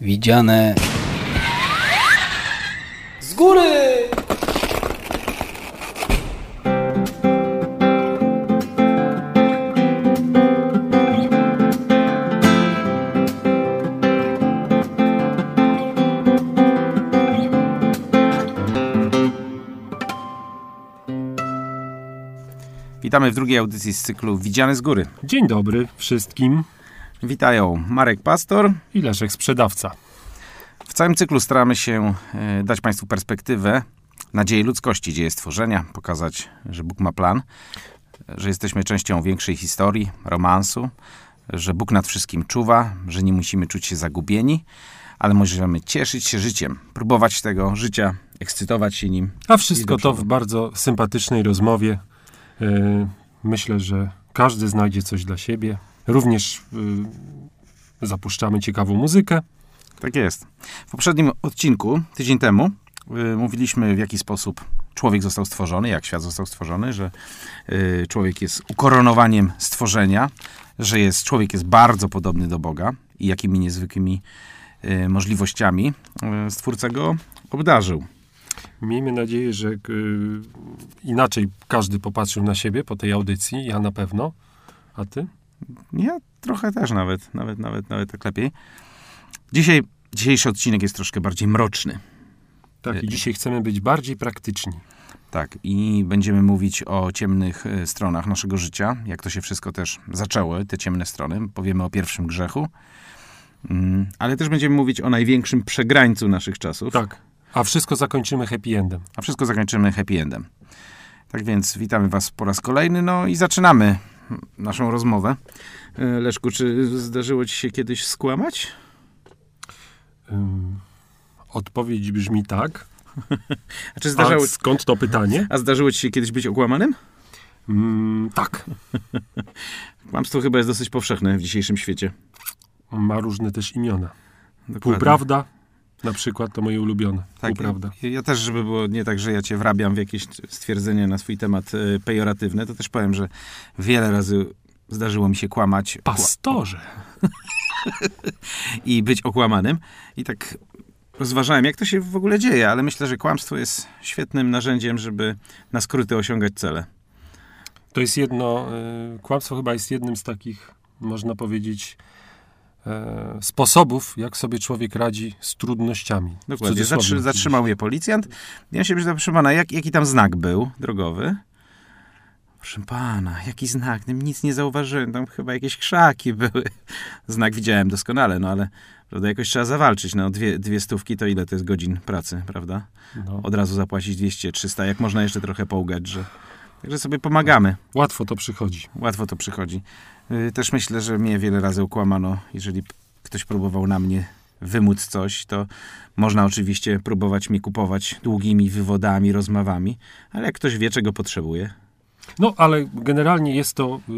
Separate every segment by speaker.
Speaker 1: Widziane z góry!
Speaker 2: Witamy w drugiej audycji z cyklu Widziane z góry.
Speaker 3: Dzień dobry wszystkim
Speaker 2: Witają Marek Pastor.
Speaker 3: i Leszek Sprzedawca.
Speaker 2: W całym cyklu staramy się e, dać Państwu perspektywę nadziei ludzkości, dzieje stworzenia, pokazać, że Bóg ma plan, że jesteśmy częścią większej historii, romansu, że Bóg nad wszystkim czuwa, że nie musimy czuć się zagubieni, ale możemy cieszyć się życiem, próbować tego życia, ekscytować się nim.
Speaker 3: A wszystko to w bardzo sympatycznej rozmowie. E, Myślę, że każdy znajdzie coś dla siebie. Również y, zapuszczamy ciekawą muzykę.
Speaker 2: Tak jest. W poprzednim odcinku, tydzień temu, y, mówiliśmy w jaki sposób człowiek został stworzony, jak świat został stworzony, że y, człowiek jest ukoronowaniem stworzenia, że jest, człowiek jest bardzo podobny do Boga i jakimi niezwykłymi y, możliwościami y, Stwórca go obdarzył.
Speaker 3: Miejmy nadzieję, że y, inaczej każdy popatrzył na siebie po tej audycji. Ja na pewno. A ty?
Speaker 2: Ja trochę też nawet, nawet, nawet, nawet tak lepiej. Dzisiaj, dzisiejszy odcinek jest troszkę bardziej mroczny.
Speaker 3: Tak, i dzisiaj chcemy być bardziej praktyczni.
Speaker 2: Tak, i będziemy mówić o ciemnych e, stronach naszego życia, jak to się wszystko też zaczęło, te ciemne strony. Powiemy o pierwszym grzechu, Mm, ale też będziemy mówić o największym przegrańcu naszych czasów,
Speaker 3: Tak. A wszystko zakończymy happy endem.
Speaker 2: a wszystko zakończymy happy endem. Tak więc witamy Was po raz kolejny, no i zaczynamy naszą rozmowę. E, Leszku, czy zdarzyło Ci się kiedyś skłamać?
Speaker 3: Odpowiedź brzmi tak.
Speaker 2: A czy zdarzało,
Speaker 3: A skąd to pytanie?
Speaker 2: a zdarzyło Ci się kiedyś być okłamanym?
Speaker 3: Mm, tak.
Speaker 2: Kłamstwo chyba jest dosyć powszechne w dzisiejszym świecie.
Speaker 3: Ma różne też imiona.
Speaker 2: Dokładnie.
Speaker 3: Półprawda, na przykład, to moje ulubione.
Speaker 2: Tak,
Speaker 3: Półprawda.
Speaker 2: Ja, ja też, żeby było nie tak, że ja cię wrabiam w jakieś stwierdzenie na swój temat e, pejoratywne, to też powiem, że wiele razy zdarzyło mi się kłamać kła-
Speaker 3: Pastorze.
Speaker 2: i być okłamanym. I tak rozważałem, jak to się w ogóle dzieje, ale myślę, że kłamstwo jest świetnym narzędziem, żeby na skróty osiągać cele.
Speaker 3: To jest jedno, y, kłamstwo chyba jest jednym z takich, można powiedzieć, sposobów, jak sobie człowiek radzi z trudnościami.
Speaker 2: Dokładnie. Zatrzy, zatrzymał mnie policjant. Ja się pytam, proszę pana, jak, jaki tam znak był drogowy? Proszę pana, jaki znak? Nic nie zauważyłem. Tam chyba jakieś krzaki były. Znak widziałem doskonale, no ale prawda, jakoś trzeba zawalczyć. No, dwie, dwie stówki to ile to jest godzin pracy, prawda?
Speaker 3: No,
Speaker 2: Od razu zapłacić 200, 300. Jak można jeszcze trochę połgać, że... Także sobie pomagamy.
Speaker 3: łatwo to przychodzi.
Speaker 2: Łatwo to przychodzi. Y, Też myślę, że mnie wiele razy okłamano. Jeżeli ktoś próbował na mnie wymóc coś, to można oczywiście próbować mi kupować długimi wywodami, rozmowami, ale jak ktoś wie, czego potrzebuje,
Speaker 3: No, ale generalnie jest to y,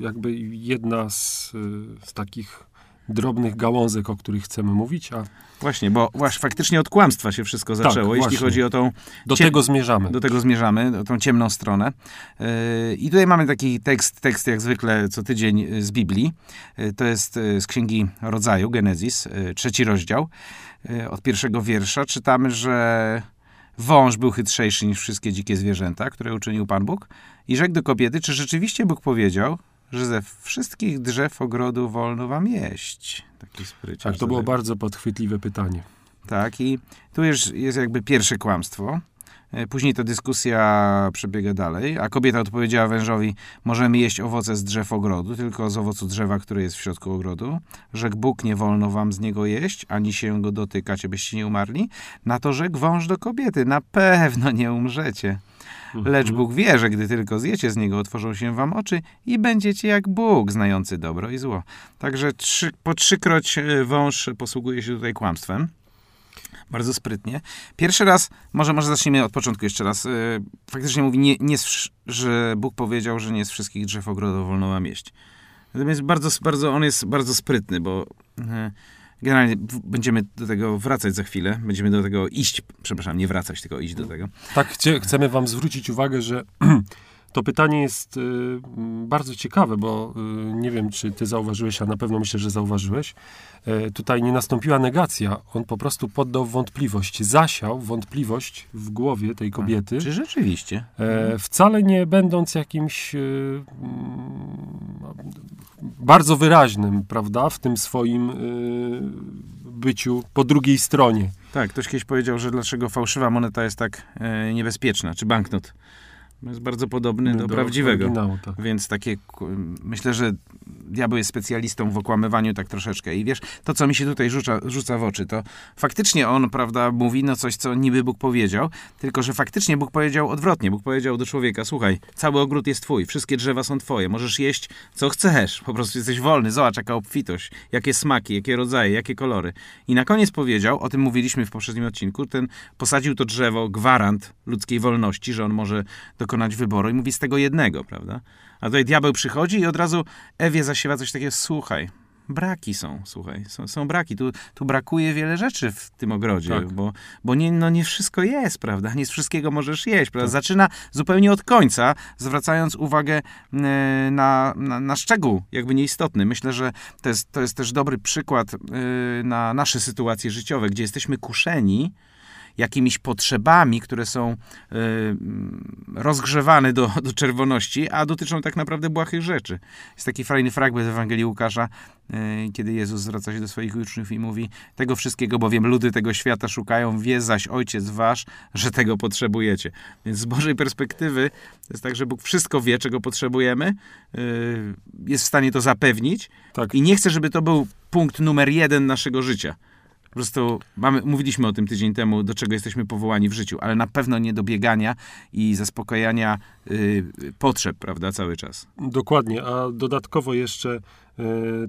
Speaker 3: jakby jedna z, y, z takich drobnych gałązek, o których chcemy mówić, a
Speaker 2: właśnie, bo właśnie faktycznie od kłamstwa się wszystko zaczęło, jeśli
Speaker 3: właśnie.
Speaker 2: chodzi o tą
Speaker 3: do tego zmierzamy.
Speaker 2: Do tego zmierzamy, o tą ciemną stronę. Yy, I tutaj mamy taki tekst, tekst jak zwykle co tydzień yy, z Biblii. Yy, To jest z Księgi Rodzaju, Genezis, yy, trzeci rozdział. Od pierwszego wiersza czytamy, że wąż był chytrzejszy niż wszystkie dzikie zwierzęta, które uczynił Pan Bóg. I rzekł do kobiety, czy rzeczywiście Bóg powiedział, że ze wszystkich drzew ogrodu wolno wam jeść? Taki spryciarz.
Speaker 3: Tak, to było bardzo podchwytliwe pytanie.
Speaker 2: Tak, i tu już jest jakby pierwsze kłamstwo. E, Później ta dyskusja przebiega dalej, a kobieta odpowiedziała wężowi: Możemy jeść owoce z drzew ogrodu, tylko z owocu drzewa, które jest w środku ogrodu. Rzekł Bóg: Nie wolno wam z niego jeść, ani się go dotykać, abyście nie umarli. Na to rzekł wąż do kobiety: Na pewno nie umrzecie. Lecz Bóg wie, że gdy tylko zjecie z niego, otworzą się wam oczy i będziecie jak Bóg, znający dobro i zło. Także trzy, po trzykroć e, wąż posługuje się tutaj kłamstwem. Bardzo sprytnie. Pierwszy raz, może, może zacznijmy od początku jeszcze raz. Yy, Faktycznie mówi, nie, nie że Bóg powiedział, że nie z wszystkich drzew ogrodu wolno wam jeść. Natomiast bardzo, bardzo, on jest bardzo sprytny, bo yy, generalnie będziemy do tego wracać za chwilę. Będziemy do tego iść, przepraszam, nie wracać, tylko iść do tego.
Speaker 3: Tak, chcie, chcemy wam zwrócić uwagę, że to pytanie jest y, bardzo ciekawe, bo y, nie wiem, czy ty zauważyłeś, a na pewno myślę, że zauważyłeś. E, tutaj nie nastąpiła negacja. On po prostu poddał wątpliwość, zasiał wątpliwość w głowie tej kobiety.
Speaker 2: Czy rzeczywiście?
Speaker 3: E, wcale nie będąc jakimś mm, bardzo wyraźnym, prawda, w tym swoim e, byciu po drugiej stronie.
Speaker 2: Tak, ktoś kiedyś powiedział, że dlaczego fałszywa moneta jest tak e, niebezpieczna, czy banknot. Jest bardzo podobny do, prawdziwego.
Speaker 3: oryginału, tak.
Speaker 2: Więc takie, myślę, że diabeł jest specjalistą w okłamywaniu tak troszeczkę. I wiesz, to co mi się tutaj rzuca, rzuca w oczy, to faktycznie on, prawda, mówi no coś, co niby Bóg powiedział, tylko że faktycznie Bóg powiedział odwrotnie. Bóg powiedział do człowieka, słuchaj, cały ogród jest twój, wszystkie drzewa są twoje, możesz jeść co chcesz, po prostu jesteś wolny, zobacz jaka obfitość, jakie smaki, jakie rodzaje, jakie kolory. I na koniec powiedział, o tym mówiliśmy w poprzednim odcinku, ten posadził to drzewo, gwarant ludzkiej wolności, że on może dokonać wyboru i mówi z tego jednego, prawda? A tutaj diabeł przychodzi i od razu Ewie zasiewa coś takiego, słuchaj, braki są, słuchaj, są, są braki. Tu, tu brakuje wiele rzeczy w tym ogrodzie,
Speaker 3: Tak.
Speaker 2: bo, bo nie, no nie wszystko jest, prawda? Nie z wszystkiego możesz jeść, prawda? Zaczyna zupełnie od końca, zwracając uwagę e, na, na, na szczegół, jakby nieistotny. Myślę, że to jest, to jest też dobry przykład e, na nasze sytuacje życiowe, gdzie jesteśmy kuszeni jakimiś potrzebami, które są e, rozgrzewane do, do czerwoności, a dotyczą tak naprawdę błahych rzeczy. Jest taki fajny fragment Ewangelii Łukasza, e, kiedy Jezus zwraca się do swoich uczniów i mówi tego wszystkiego, bowiem ludy tego świata szukają, wie zaś Ojciec Wasz, że tego potrzebujecie. Więc z Bożej perspektywy to jest tak, że Bóg wszystko wie, czego potrzebujemy, e, jest w stanie to zapewnić
Speaker 3: Tak.
Speaker 2: i nie chce, żeby to był punkt numer jeden naszego życia. Po prostu mamy, mówiliśmy o tym tydzień temu, do czego jesteśmy powołani w życiu, ale na pewno nie do biegania i zaspokajania y, potrzeb, prawda, cały czas.
Speaker 3: Dokładnie, a dodatkowo jeszcze e,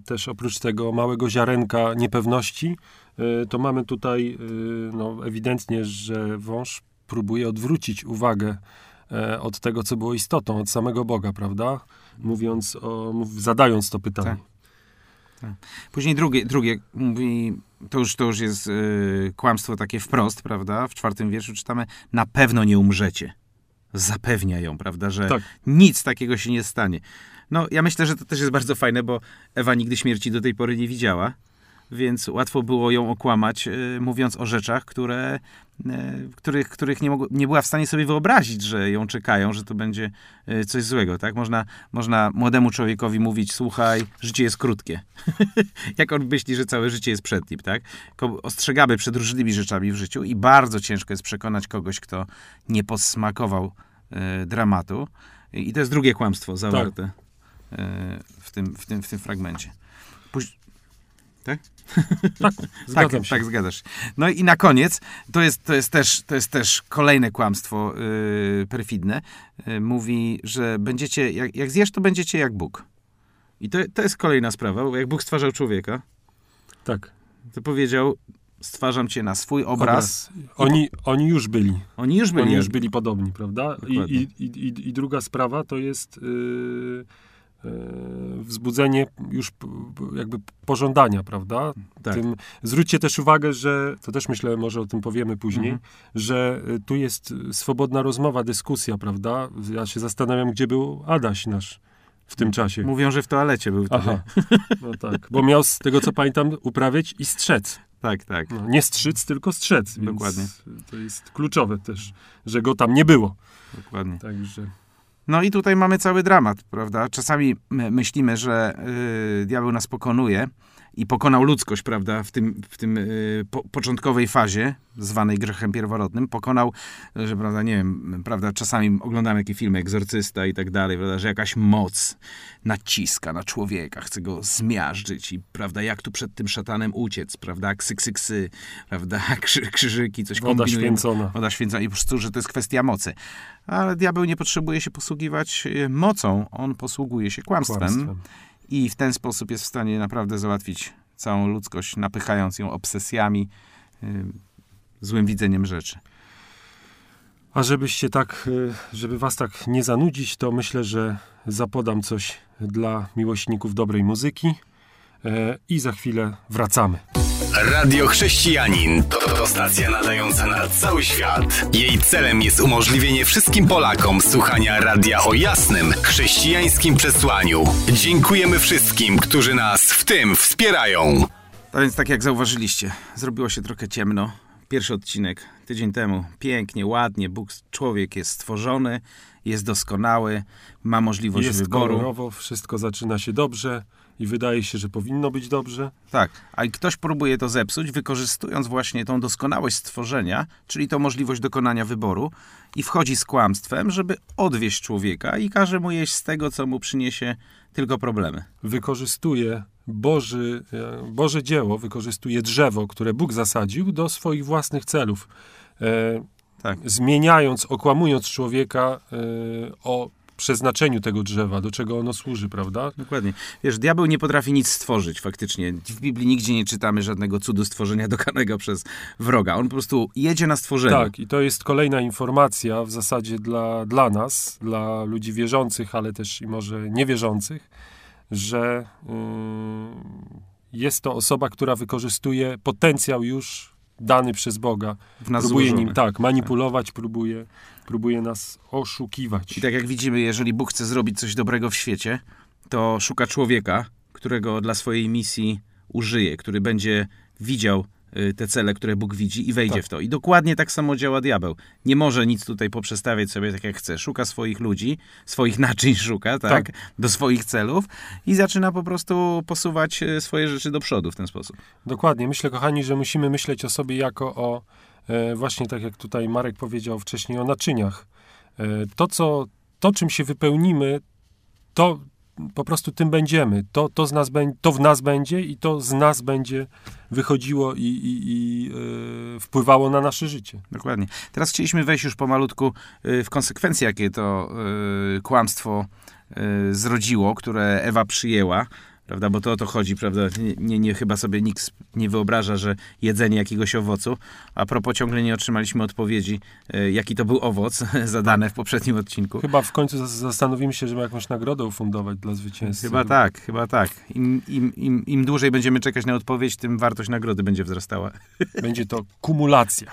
Speaker 3: też oprócz tego małego ziarenka niepewności, e, to mamy tutaj e, no, ewidentnie, że wąż próbuje odwrócić uwagę e, od tego, co było istotą, od samego Boga, prawda? Mówiąc o, zadając to pytanie.
Speaker 2: Tak. Później drugie, drugie mówi, to już, to już jest y, kłamstwo takie wprost, prawda? W czwartym wierszu czytamy, na pewno nie umrzecie. Zapewnia ją, prawda, że
Speaker 3: Tak.
Speaker 2: nic takiego się nie stanie. No, ja myślę, że to też jest bardzo fajne, bo Ewa nigdy śmierci do tej pory nie widziała, więc łatwo było ją okłamać, y, mówiąc o rzeczach, które, y, których, których nie, mogło, nie była w stanie sobie wyobrazić, że ją czekają, że to będzie y, coś złego, tak? Można, można młodemu człowiekowi mówić, słuchaj, życie jest krótkie. Jak on myśli, że całe życie jest przed nim, tak? Ostrzegamy przed różnymi rzeczami w życiu i bardzo ciężko jest przekonać kogoś, kto nie posmakował y, dramatu. I to jest drugie kłamstwo zawarte y, w, tym, w, tym, w tym fragmencie. Póź... Tak?
Speaker 3: Tak, zgadzam
Speaker 2: tak,
Speaker 3: się.
Speaker 2: tak, zgadzasz. No i na koniec, to jest, to jest, też, to jest też kolejne kłamstwo yy, perfidne. Yy, mówi, że będziecie, jak, jak zjesz, to będziecie jak Bóg. I to, to jest kolejna sprawa, bo jak Bóg stwarzał człowieka,
Speaker 3: tak.
Speaker 2: to powiedział, stwarzam cię na swój obraz.
Speaker 3: Oni, oni już byli.
Speaker 2: Oni już byli.
Speaker 3: Oni już byli podobni, prawda? I, i, i, i, druga sprawa to jest yy, wzbudzenie już jakby pożądania, prawda?
Speaker 2: Tak.
Speaker 3: Tym, zwróćcie też uwagę, że, to też myślę, może o tym powiemy później,
Speaker 2: Mhm.
Speaker 3: że y, tu jest swobodna rozmowa, dyskusja, prawda? Ja się zastanawiam, gdzie był Adaś nasz w tym czasie.
Speaker 2: Mówią, że w toalecie był.
Speaker 3: Aha, no tak, bo miał z tego, co pamiętam, uprawiać i strzec.
Speaker 2: Tak, tak.
Speaker 3: No, nie strzyc, tylko strzec.
Speaker 2: Dokładnie.
Speaker 3: To jest kluczowe też, że go tam nie było.
Speaker 2: Dokładnie.
Speaker 3: Także
Speaker 2: No i tutaj mamy cały dramat, prawda? Czasami my myślimy, że y, diabeł nas pokonuje i pokonał ludzkość, prawda, w tym, w tym y, po, początkowej fazie, zwanej grzechem pierworodnym. Pokonał, że, prawda, nie wiem, prawda, czasami oglądamy jakieś filmy, Egzorcysta i tak dalej, prawda, że jakaś moc naciska na człowieka, chce go zmiażdżyć i, prawda, jak tu przed tym szatanem uciec, prawda, ksy, ksy, ksy, prawda, krzy, krzyżyki, coś
Speaker 3: woda
Speaker 2: kombinujemy.
Speaker 3: święcona.
Speaker 2: Woda święcona i po prostu, że to jest kwestia mocy. Ale diabeł nie potrzebuje się posługiwać e, mocą, on posługuje się kłamstwem,
Speaker 3: Kłamstwem.
Speaker 2: I w ten sposób jest w stanie naprawdę załatwić całą ludzkość, napychając ją obsesjami, y, złym widzeniem rzeczy.
Speaker 3: A żebyście tak, y, żeby was tak nie zanudzić, to myślę, że zapodam coś dla miłośników dobrej muzyki e, i za chwilę wracamy.
Speaker 4: Radio Chrześcijanin to, to stacja nadająca na cały świat. Jej celem jest umożliwienie wszystkim Polakom słuchania radia o jasnym, chrześcijańskim przesłaniu. Dziękujemy wszystkim, którzy nas w tym wspierają.
Speaker 2: A więc tak jak zauważyliście, zrobiło się trochę ciemno. Pierwszy odcinek tydzień temu. Pięknie, ładnie. Bóg, człowiek jest stworzony, jest doskonały, ma możliwość
Speaker 3: Jest
Speaker 2: wyboru.
Speaker 3: kolorowo, wszystko zaczyna się dobrze i wydaje się, że powinno być dobrze.
Speaker 2: Tak, a i ktoś próbuje to zepsuć, wykorzystując właśnie tą doskonałość stworzenia, czyli tą możliwość dokonania wyboru i wchodzi z kłamstwem, żeby odwieść człowieka i każe mu jeść z tego, co mu przyniesie tylko problemy.
Speaker 3: Wykorzystuje Boży, e, Boże dzieło, wykorzystuje drzewo, które Bóg zasadził do swoich własnych celów. E,
Speaker 2: Tak.
Speaker 3: Zmieniając, okłamując człowieka e, o przeznaczeniu tego drzewa, do czego ono służy, prawda?
Speaker 2: Dokładnie. Wiesz, diabeł nie potrafi nic stworzyć faktycznie. W Biblii nigdzie nie czytamy żadnego cudu stworzenia dokanego przez wroga. On po prostu jedzie na stworzenie.
Speaker 3: Tak, i to jest kolejna informacja w zasadzie dla, dla nas, dla ludzi wierzących, ale też i może niewierzących, że yy, jest to osoba, która wykorzystuje potencjał już dany przez Boga.
Speaker 2: w nas
Speaker 3: próbuje
Speaker 2: złożony.
Speaker 3: nim tak manipulować, próbuje, próbuje nas oszukiwać.
Speaker 2: I tak jak widzimy, jeżeli Bóg chce zrobić coś dobrego w świecie, to szuka człowieka, którego dla swojej misji użyje, który będzie widział y, te cele, które Bóg widzi i wejdzie
Speaker 3: Tak.
Speaker 2: w to. I dokładnie tak samo działa diabeł. Nie może nic tutaj poprzestawiać sobie tak jak chce. Szuka swoich ludzi, swoich naczyń szuka, tak,
Speaker 3: Tak.
Speaker 2: do swoich celów i zaczyna po prostu posuwać y, swoje rzeczy do przodu w ten sposób.
Speaker 3: Dokładnie. Myślę, kochani, że musimy myśleć o sobie jako o, właśnie tak jak tutaj Marek powiedział wcześniej, o naczyniach. E, to, co, to, czym się wypełnimy, to po prostu tym będziemy. To, to, z nas, to w nas będzie i to z nas będzie wychodziło i, i, i e, wpływało na nasze życie.
Speaker 2: Dokładnie. Teraz chcieliśmy wejść już pomalutku y, w konsekwencje, jakie to y, kłamstwo zrodziło, które Ewa przyjęła. Prawda, bo to o to chodzi, prawda? Nie, nie, nie chyba sobie nikt nie wyobraża, że jedzenie jakiegoś owocu. A propos ciągle nie otrzymaliśmy odpowiedzi, y, jaki to był owoc zadane w poprzednim odcinku.
Speaker 3: Chyba w końcu zas- zastanowimy się, żeby jakąś nagrodę ufundować dla zwycięzcy.
Speaker 2: Chyba tak, chyba tak. Im, im, im, Im dłużej będziemy czekać na odpowiedź, tym wartość nagrody będzie wzrastała.
Speaker 3: Będzie to kumulacja.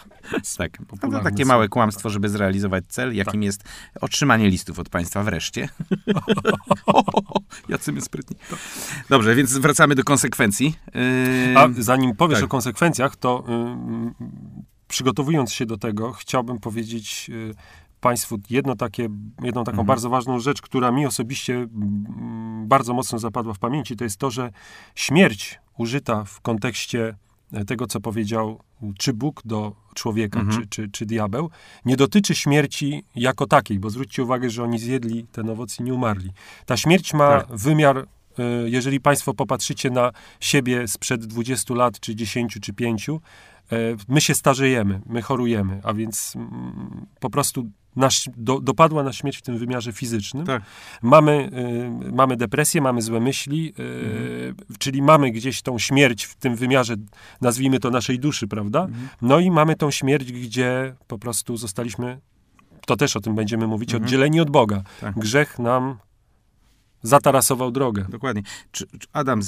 Speaker 2: Tak. No to takie małe kłamstwo, żeby zrealizować cel, jakim jest otrzymanie listów od państwa wreszcie. Jacy my sprytni. Dobrze, więc wracamy do konsekwencji. Yy,
Speaker 3: A zanim powiesz
Speaker 2: tak.
Speaker 3: o konsekwencjach, to ym, przygotowując się do tego, chciałbym powiedzieć y, Państwu jedno takie, jedną taką
Speaker 2: Mhm.
Speaker 3: bardzo ważną rzecz, która mi osobiście mm, bardzo mocno zapadła w pamięci, to jest to, że śmierć użyta w kontekście e, tego, co powiedział czy Bóg do człowieka,
Speaker 2: Mhm.
Speaker 3: czy, czy, czy diabeł, nie dotyczy śmierci jako takiej, bo zwróćcie uwagę, że oni zjedli ten owoc i nie umarli. Ta śmierć ma
Speaker 2: Tak.
Speaker 3: wymiar, jeżeli Państwo popatrzycie na siebie sprzed 20 lat, czy 10, czy 5, e, my się starzejemy, my chorujemy, a więc mm, po prostu nasz, do, dopadła nas śmierć w tym wymiarze fizycznym.
Speaker 2: Tak.
Speaker 3: Mamy, y, mamy depresję, mamy złe myśli, y, czyli mamy gdzieś tą śmierć w tym wymiarze, nazwijmy to naszej duszy, prawda? No i mamy tą śmierć, gdzie po prostu zostaliśmy, to też o tym będziemy mówić, oddzieleni od Boga.
Speaker 2: Tak.
Speaker 3: Grzech nam zatarasował drogę.
Speaker 2: Dokładnie. Adam,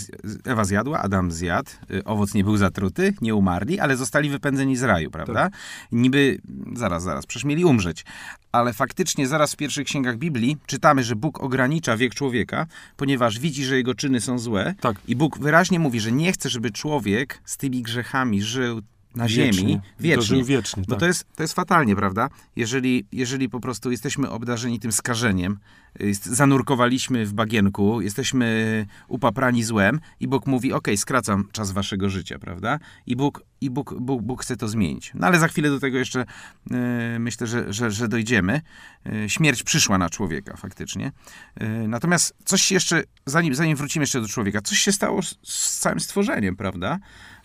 Speaker 2: Ewa zjadła, Adam zjadł, y, owoc nie był zatruty, nie umarli, ale zostali wypędzeni z raju, prawda? Niby, zaraz, zaraz, przecież mieli umrzeć. Ale faktycznie zaraz w pierwszych księgach Biblii czytamy, że Bóg ogranicza wiek człowieka, ponieważ widzi, że jego czyny są złe.
Speaker 3: Tak.
Speaker 2: I Bóg wyraźnie mówi, że nie chce, żeby człowiek z tymi grzechami żył na
Speaker 3: Wiecznie.
Speaker 2: ziemi wiecznie.
Speaker 3: wiecznie,
Speaker 2: Bo
Speaker 3: tak.
Speaker 2: to jest, to jest fatalnie, prawda? Jeżeli, jeżeli po prostu jesteśmy obdarzeni tym skażeniem, jest, zanurkowaliśmy w bagienku, jesteśmy upaprani złem i Bóg mówi, ok, skracam czas waszego życia, prawda? I Bóg, i Bóg, Bóg, Bóg chce to zmienić. No ale za chwilę do tego jeszcze e, myślę, że, że, że dojdziemy. E, śmierć przyszła na człowieka faktycznie. E, natomiast coś jeszcze, zanim, zanim wrócimy jeszcze do człowieka, coś się stało z, z całym stworzeniem, prawda?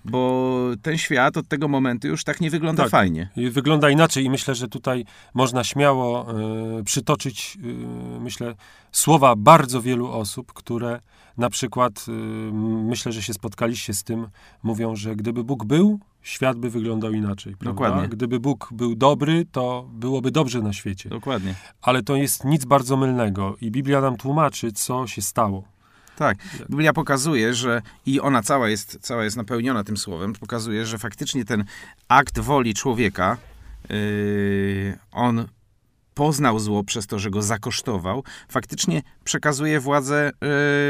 Speaker 2: Bo ten świat od tego momentu już tak nie wygląda
Speaker 3: Tak.
Speaker 2: fajnie.
Speaker 3: Wygląda inaczej i myślę, że tutaj można śmiało e, przytoczyć, e, myślę, słowa bardzo wielu osób, które na przykład, e, myślę, że się spotkaliście z tym, mówią, że gdyby Bóg był, świat by wyglądał inaczej. Prawda?
Speaker 2: Dokładnie.
Speaker 3: Gdyby Bóg był dobry, to byłoby dobrze na świecie.
Speaker 2: Dokładnie.
Speaker 3: Ale to jest nic bardzo mylnego i Biblia nam tłumaczy, co się stało.
Speaker 2: Tak. Biblia pokazuje, że i ona cała jest, cała jest napełniona tym słowem, pokazuje, że faktycznie ten akt woli człowieka, yy, on poznał zło przez to, że go zakosztował, faktycznie przekazuje władzę,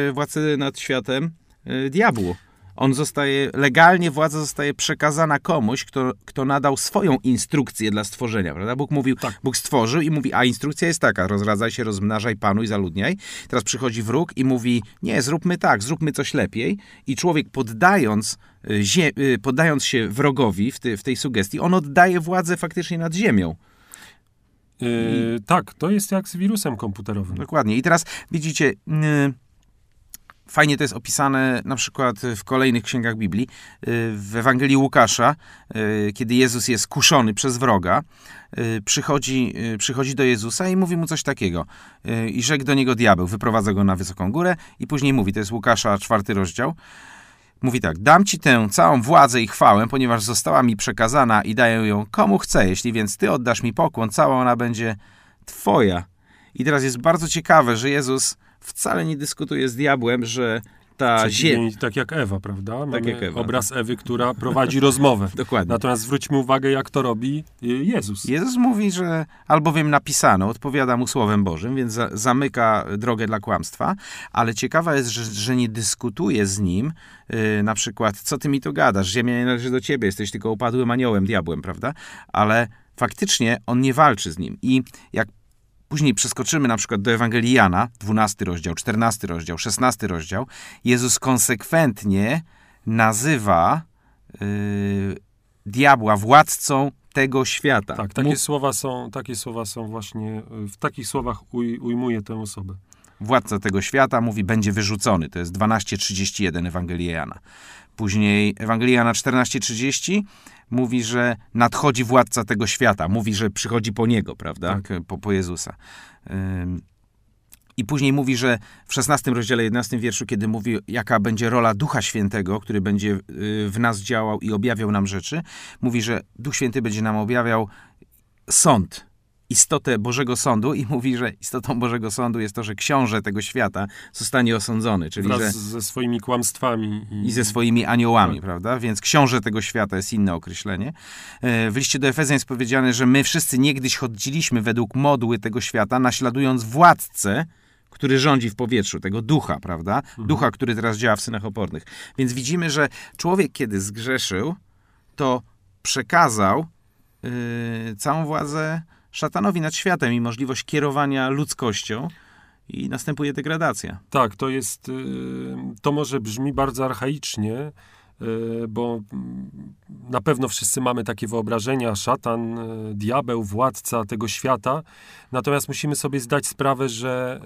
Speaker 2: yy, władzę nad światem yy, diabłu. On zostaje, legalnie władza zostaje przekazana komuś, kto, kto nadał swoją instrukcję dla stworzenia, prawda? Bóg mówił,
Speaker 3: Tak.
Speaker 2: Bóg stworzył i mówi, a instrukcja jest taka, rozradzaj się, rozmnażaj, panuj, zaludniaj. Teraz przychodzi wróg i mówi, nie, zróbmy tak, zróbmy coś lepiej. I człowiek poddając, y, zie, y, poddając się wrogowi w, ty, w tej sugestii, on oddaje władzę faktycznie nad ziemią.
Speaker 3: Yy, tak, to jest jak z wirusem komputerowym.
Speaker 2: Dokładnie. I teraz widzicie, y, fajnie to jest opisane na przykład w kolejnych księgach Biblii. W Ewangelii Łukasza, y, kiedy Jezus jest kuszony przez wroga, y, przychodzi, y, przychodzi do Jezusa i mówi mu coś takiego. I rzekł do niego diabeł, wyprowadza go na wysoką górę i później mówi, to jest Łukasza, czwarty rozdział, Mówi tak, dam ci tę całą władzę i chwałę, ponieważ została mi przekazana i daję ją komu chcę. Jeśli więc ty oddasz mi pokłon, cała ona będzie twoja. I teraz jest bardzo ciekawe, że Jezus wcale nie dyskutuje z diabłem, że ta ziemia...
Speaker 3: Tak jak Ewa, prawda? Mamy
Speaker 2: jak Ewa,
Speaker 3: obraz Ewy, która prowadzi rozmowę.
Speaker 2: Dokładnie.
Speaker 3: Natomiast zwróćmy uwagę, jak to robi y, Jezus.
Speaker 2: Jezus mówi, że albowiem napisano, odpowiada mu Słowem Bożym, więc za, zamyka drogę dla kłamstwa, ale ciekawa jest, że, że nie dyskutuje z nim, yy, na przykład, co ty mi to gadasz, ziemia nie należy do ciebie, jesteś tylko upadłym aniołem, diabłem, prawda? Ale faktycznie on nie walczy z nim. I jak później przeskoczymy na przykład do Ewangelii Jana, 12 rozdział, 14 rozdział, 16 rozdział, Jezus konsekwentnie nazywa yy, diabła władcą tego świata.
Speaker 3: Tak, takie
Speaker 2: Mów-
Speaker 3: słowa są, takie słowa są właśnie, y, w takich słowach uj, ujmuje tę osobę.
Speaker 2: władca tego świata mówi, będzie wyrzucony. To jest 12.31 Ewangelii Jana. Później Ewangelia Jana 14.30 mówi, że nadchodzi władca tego świata. Mówi, że przychodzi po niego, prawda? Po, po Jezusa. Ym, I później mówi, że w 16 rozdziale 11 wierszu, kiedy mówi, jaka będzie rola Ducha Świętego, który będzie y, w nas działał i objawiał nam rzeczy, mówi, że Duch Święty będzie nam objawiał sąd, istotę Bożego Sądu i mówi, że istotą Bożego Sądu jest to, że książę tego świata zostanie osądzony, czyli
Speaker 3: Wraz
Speaker 2: że
Speaker 3: ze swoimi kłamstwami.
Speaker 2: i ze swoimi aniołami,
Speaker 3: Tak.
Speaker 2: prawda? Więc książę tego świata jest inne określenie. E, W liście do Efezjan jest powiedziane, że my wszyscy niegdyś chodziliśmy według modły tego świata, naśladując władcę, który rządzi w powietrzu, tego ducha, prawda?
Speaker 3: Mhm.
Speaker 2: Ducha, który teraz działa w synach opornych. Więc widzimy, że człowiek, kiedy zgrzeszył, to przekazał yy, całą władzę szatanowi nad światem i możliwość kierowania ludzkością i następuje degradacja.
Speaker 3: Tak, to jest, y, to może brzmi bardzo archaicznie, y, bo mm, na pewno wszyscy mamy takie wyobrażenia, szatan, y, diabeł, władca tego świata, natomiast musimy sobie zdać sprawę, że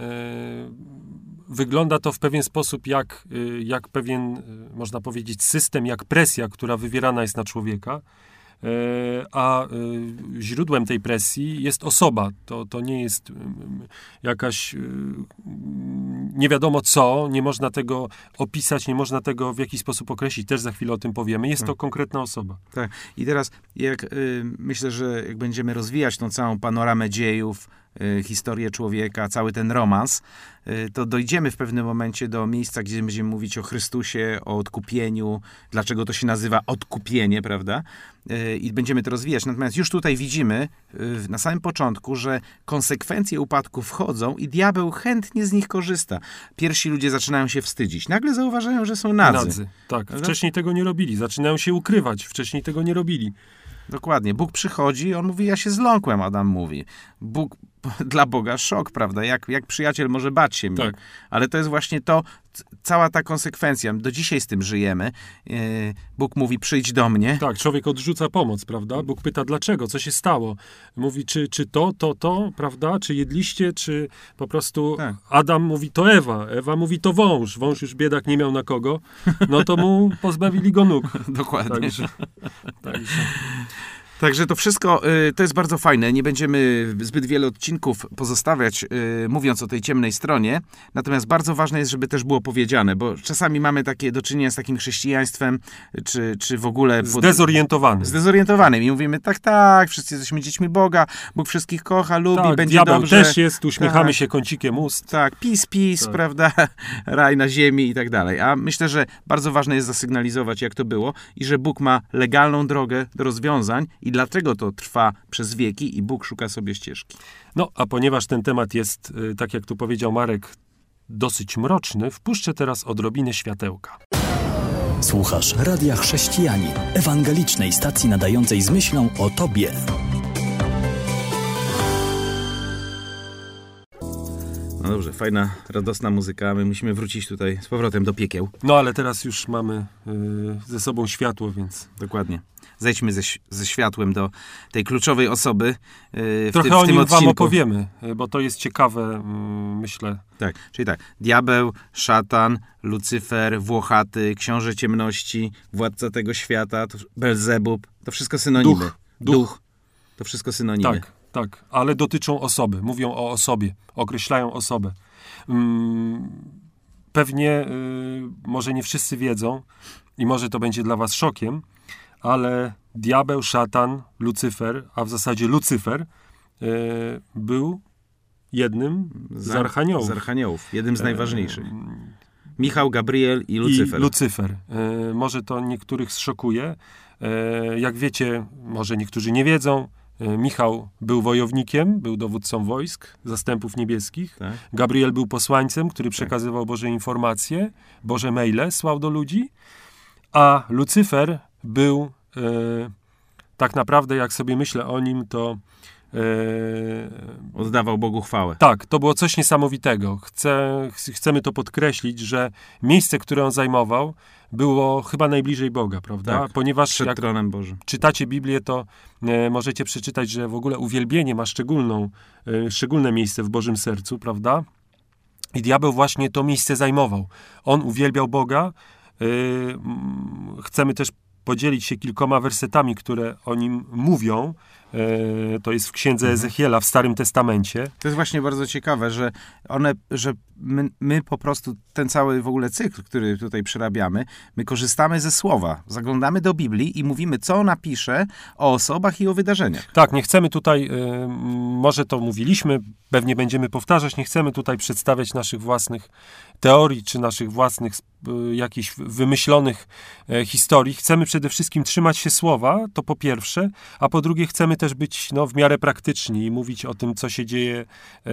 Speaker 3: wygląda to w pewien sposób jak, jak pewien, można powiedzieć, system, jak presja, która wywierana jest na człowieka. E, A y, źródłem tej presji jest osoba. To, to nie jest jakaś mm, nie wiadomo co, nie można tego opisać, nie można tego w jakiś sposób określić. Też za chwilę o tym powiemy. Jest to konkretna osoba.
Speaker 2: Tak. I teraz jak y, myślę, że jak będziemy rozwijać tą całą panoramę dziejów, historię człowieka, cały ten romans, y, to dojdziemy w pewnym momencie do miejsca, gdzie będziemy mówić o Chrystusie, o odkupieniu, dlaczego to się nazywa odkupienie, prawda? Y, I będziemy to rozwijać. Natomiast już tutaj widzimy y, na samym początku, że konsekwencje upadku wchodzą i diabeł chętnie z nich korzysta. Pierwsi ludzie zaczynają się wstydzić. Nagle zauważają, że są nadzy.
Speaker 3: Tak.
Speaker 2: Prawda?
Speaker 3: Wcześniej tego nie robili. Zaczynają się ukrywać. Wcześniej tego nie robili.
Speaker 2: Dokładnie. Bóg przychodzi i on mówi, ja się zląkłem, Adam mówi. Bóg, dla Boga szok, prawda? Jak, jak przyjaciel może bać się mnie.
Speaker 3: Tak.
Speaker 2: Ale to jest właśnie to, cała ta konsekwencja. Do dzisiaj z tym żyjemy. Yy, Bóg mówi, przyjdź do mnie.
Speaker 3: Tak, człowiek odrzuca pomoc, prawda? Bóg pyta, dlaczego, co się stało? Mówi, czy, czy to, to, to, prawda? Czy jedliście, czy po prostu
Speaker 2: Tak.
Speaker 3: Adam mówi, to Ewa, Ewa mówi, to wąż. Wąż już biedak nie miał na kogo, no to mu pozbawili go nóg.
Speaker 2: Dokładnie.
Speaker 3: Także, także
Speaker 2: Także to wszystko y, to jest bardzo fajne. Nie będziemy zbyt wiele odcinków pozostawiać, y, mówiąc o tej ciemnej stronie. Natomiast bardzo ważne jest, żeby też było powiedziane, bo czasami mamy takie do czynienia z takim chrześcijaństwem, czy, czy w ogóle. pod-
Speaker 3: Zdezorientowany.
Speaker 2: Zdezorientowanym i mówimy, tak, tak, wszyscy jesteśmy dziećmi Boga, Bóg wszystkich kocha, lubi,
Speaker 3: tak,
Speaker 2: będzie
Speaker 3: diabeł
Speaker 2: dobrze.
Speaker 3: też jest, uśmiechamy
Speaker 2: Tak.
Speaker 3: się kącikiem ust.
Speaker 2: Tak, peace, peace,
Speaker 3: Tak.
Speaker 2: prawda, raj na ziemi i tak dalej. A myślę, że bardzo ważne jest zasygnalizować, jak to było i że Bóg ma legalną drogę do rozwiązań i dlaczego to trwa przez wieki i Bóg szuka sobie ścieżki.
Speaker 3: No, a ponieważ ten temat jest, y, tak jak tu powiedział Marek, dosyć mroczny, wpuszczę teraz odrobinę światełka.
Speaker 1: Słuchasz Radia Chrześcijanin, ewangelicznej stacji nadającej z myślą o Tobie.
Speaker 2: No dobrze, fajna, radosna muzyka. My musimy wrócić tutaj z powrotem do piekieł.
Speaker 3: No, ale teraz już mamy y, ze sobą światło, więc
Speaker 2: Dokładnie. Zejdźmy ze, ze światłem do tej kluczowej osoby yy, w,
Speaker 3: trochę
Speaker 2: tym, w
Speaker 3: o
Speaker 2: tym
Speaker 3: nim
Speaker 2: odcinku.
Speaker 3: wam opowiemy, y, bo to jest ciekawe, mm, myślę.
Speaker 2: Tak, czyli tak. Diabeł, szatan, Lucyfer, Włochaty, książę ciemności, władca tego świata, to, Belzebub, to wszystko synonimy.
Speaker 3: Duch.
Speaker 2: Duch. To wszystko synonimy.
Speaker 3: Tak, tak, ale dotyczą osoby, mówią o osobie, określają osobę. Mm, pewnie y, może nie wszyscy wiedzą i może to będzie dla was szokiem, ale diabeł, szatan, Lucyfer, a w zasadzie Lucyfer y, był jednym z archaniołów.
Speaker 2: Z archaniołów, jednym z
Speaker 3: E,
Speaker 2: najważniejszych. Michał, Gabriel i Lucyfer.
Speaker 3: I Lucyfer. E, może to niektórych zszokuje. E, jak wiecie, może niektórzy nie wiedzą, e, Michał był wojownikiem, był dowódcą wojsk, zastępów niebieskich.
Speaker 2: tak?
Speaker 3: Gabriel był posłańcem, który przekazywał Boże informacje, Boże maile słał do ludzi. A Lucyfer był e, tak naprawdę, jak sobie myślę o nim, to e,
Speaker 2: Oddawał Bogu chwałę.
Speaker 3: tak, to było coś niesamowitego. Chcę, ch- chcemy to podkreślić, że miejsce, które on zajmował, było chyba najbliżej Boga, prawda?
Speaker 2: Tak,
Speaker 3: Ponieważ
Speaker 2: Przed
Speaker 3: jak
Speaker 2: tronem Bożym.
Speaker 3: czytacie Biblię, to e, możecie przeczytać, że w ogóle uwielbienie ma szczególną, e, szczególne miejsce w Bożym sercu, prawda? I diabeł właśnie to miejsce zajmował. On uwielbiał Boga. E, chcemy też podzielić się kilkoma wersetami, które o nim mówią. E, to jest w księdze Ezechiela w Starym Testamencie.
Speaker 2: To jest właśnie bardzo ciekawe, że one, że my, my po prostu ten cały w ogóle cykl, który tutaj przerabiamy, my korzystamy ze słowa, zaglądamy do Biblii i mówimy, co ona pisze o osobach i o wydarzeniach.
Speaker 3: Tak, nie chcemy tutaj, m, może to mówiliśmy, pewnie będziemy powtarzać, nie chcemy tutaj przedstawiać naszych własnych teorii, czy naszych własnych y, jakichś wymyślonych e, historii. Chcemy przede wszystkim trzymać się słowa, to po pierwsze, a po drugie chcemy też być no, w miarę praktyczni i mówić o tym, co się dzieje, e,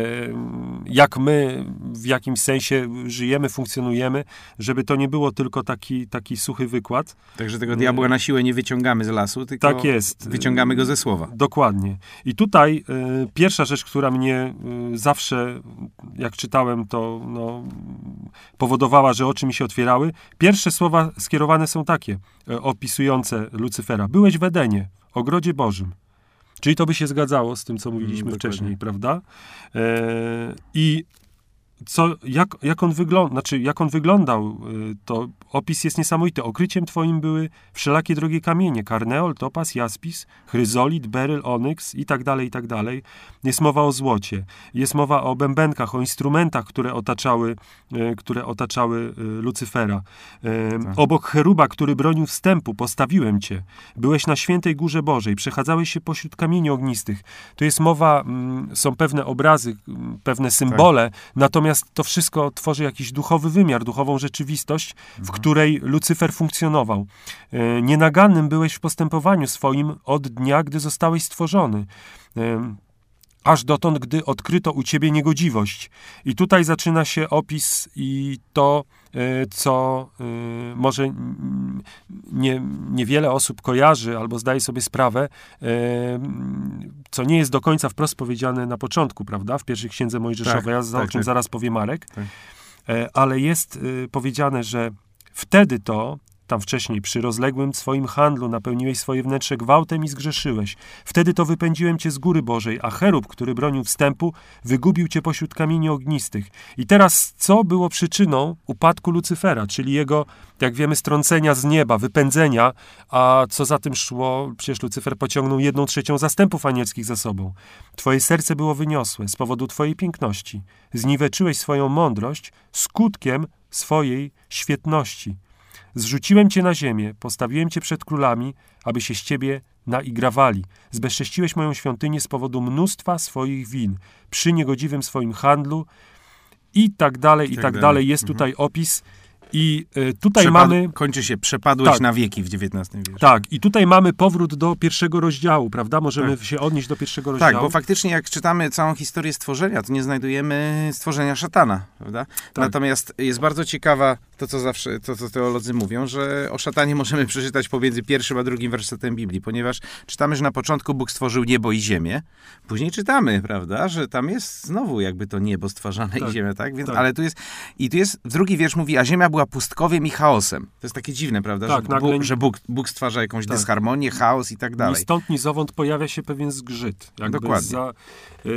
Speaker 3: jak my w jakimś sensie żyjemy, funkcjonujemy, żeby to nie było tylko taki, taki suchy wykład.
Speaker 2: Także tego diabła na siłę nie wyciągamy z lasu, tylko
Speaker 3: Tak jest.
Speaker 2: wyciągamy go ze słowa.
Speaker 3: Dokładnie. I tutaj y, pierwsza rzecz, która mnie y, zawsze, jak czytałem, to no, powodowała, że oczy mi się otwierały. Pierwsze słowa skierowane są takie, opisujące Lucyfera. Byłeś w Edenie, ogrodzie Bożym. Czyli to by się zgadzało z tym, co mówiliśmy
Speaker 2: Mm, dokładnie.
Speaker 3: wcześniej, prawda? E, I co, jak, jak, on wygląda, znaczy, jak on wyglądał, y, to opis jest niesamowity. Okryciem twoim były wszelakie drogie kamienie, karneol, topas, jaspis, chryzolit, beryl, onyks i tak dalej, i tak dalej. Jest mowa o złocie, jest mowa o bębenkach, o instrumentach, które otaczały, y, które otaczały y, Lucyfera.
Speaker 2: Tak.
Speaker 3: Obok cheruba, który bronił wstępu, postawiłem cię. Byłeś na świętej górze Bożej, przechadzałeś się pośród kamieni ognistych. To jest mowa, mm, są pewne obrazy, mm, pewne symbole, natomiast to wszystko tworzy jakiś duchowy wymiar, duchową rzeczywistość, w której Lucyfer funkcjonował. E, Nienagannym byłeś w postępowaniu swoim od dnia, gdy zostałeś stworzony. Aż dotąd, gdy odkryto u ciebie niegodziwość. I tutaj zaczyna się opis i to, e, co e, może nie, niewiele osób kojarzy albo zdaje sobie sprawę, e, co nie jest do końca wprost powiedziane na początku, prawda? W pierwszej księdze Mojżeszowej,
Speaker 2: Tak,
Speaker 3: ja za,
Speaker 2: tak,
Speaker 3: o czym
Speaker 2: tak.
Speaker 3: zaraz powie Marek.
Speaker 2: Tak.
Speaker 3: Ale jest powiedziane, że wtedy to tam wcześniej, przy rozległym swoim handlu napełniłeś swoje wnętrze gwałtem i zgrzeszyłeś. Wtedy to wypędziłem cię z góry Bożej, a cherub, który bronił wstępu, wygubił cię pośród kamieni ognistych. I teraz co było przyczyną upadku Lucyfera, czyli jego, jak wiemy, strącenia z nieba, wypędzenia, a co za tym szło, przecież Lucyfer pociągnął jedną trzecią zastępów anielskich za sobą. Twoje serce było wyniosłe z powodu twojej piękności. Zniweczyłeś swoją mądrość skutkiem swojej świetności. Zrzuciłem cię na ziemię, postawiłem cię przed królami, aby się z ciebie naigrawali. Zbezcześciłeś moją świątynię z powodu mnóstwa swoich win, przy niegodziwym swoim handlu i tak dalej, i tak,
Speaker 2: tak
Speaker 3: dalej.
Speaker 2: dalej.
Speaker 3: Jest
Speaker 2: Mhm.
Speaker 3: tutaj opis i y, tutaj
Speaker 2: Przepad-
Speaker 3: mamy...
Speaker 2: Kończy się, przepadłeś
Speaker 3: Tak.
Speaker 2: na wieki w XIX wieku.
Speaker 3: Tak, i tutaj mamy powrót do pierwszego rozdziału, prawda? Możemy się odnieść do pierwszego rozdziału.
Speaker 2: Tak, bo faktycznie jak czytamy całą historię stworzenia, to nie znajdujemy stworzenia szatana, prawda?
Speaker 3: Tak.
Speaker 2: Natomiast jest bardzo ciekawa to, co zawsze, to, co teolodzy mówią, że o szatanie możemy przeczytać pomiędzy pierwszym a drugim wersetem Biblii, ponieważ czytamy, że na początku Bóg stworzył niebo i ziemię, później czytamy, prawda, że tam jest znowu jakby to niebo stwarzane
Speaker 3: Tak,
Speaker 2: i ziemia, tak? Więc,
Speaker 3: tak.
Speaker 2: Ale tu jest, i tu jest, drugi wiersz mówi, a ziemia była pustkowiem i chaosem. To jest takie dziwne, prawda,
Speaker 3: Tak,
Speaker 2: że,
Speaker 3: nagle-
Speaker 2: Bóg, że Bóg, Bóg stwarza jakąś
Speaker 3: Tak.
Speaker 2: dysharmonię, chaos i tak
Speaker 3: Ni
Speaker 2: dalej.
Speaker 3: stąd, ni zowąd pojawia się pewien zgrzyt.
Speaker 2: Dokładnie.
Speaker 3: Za, yy,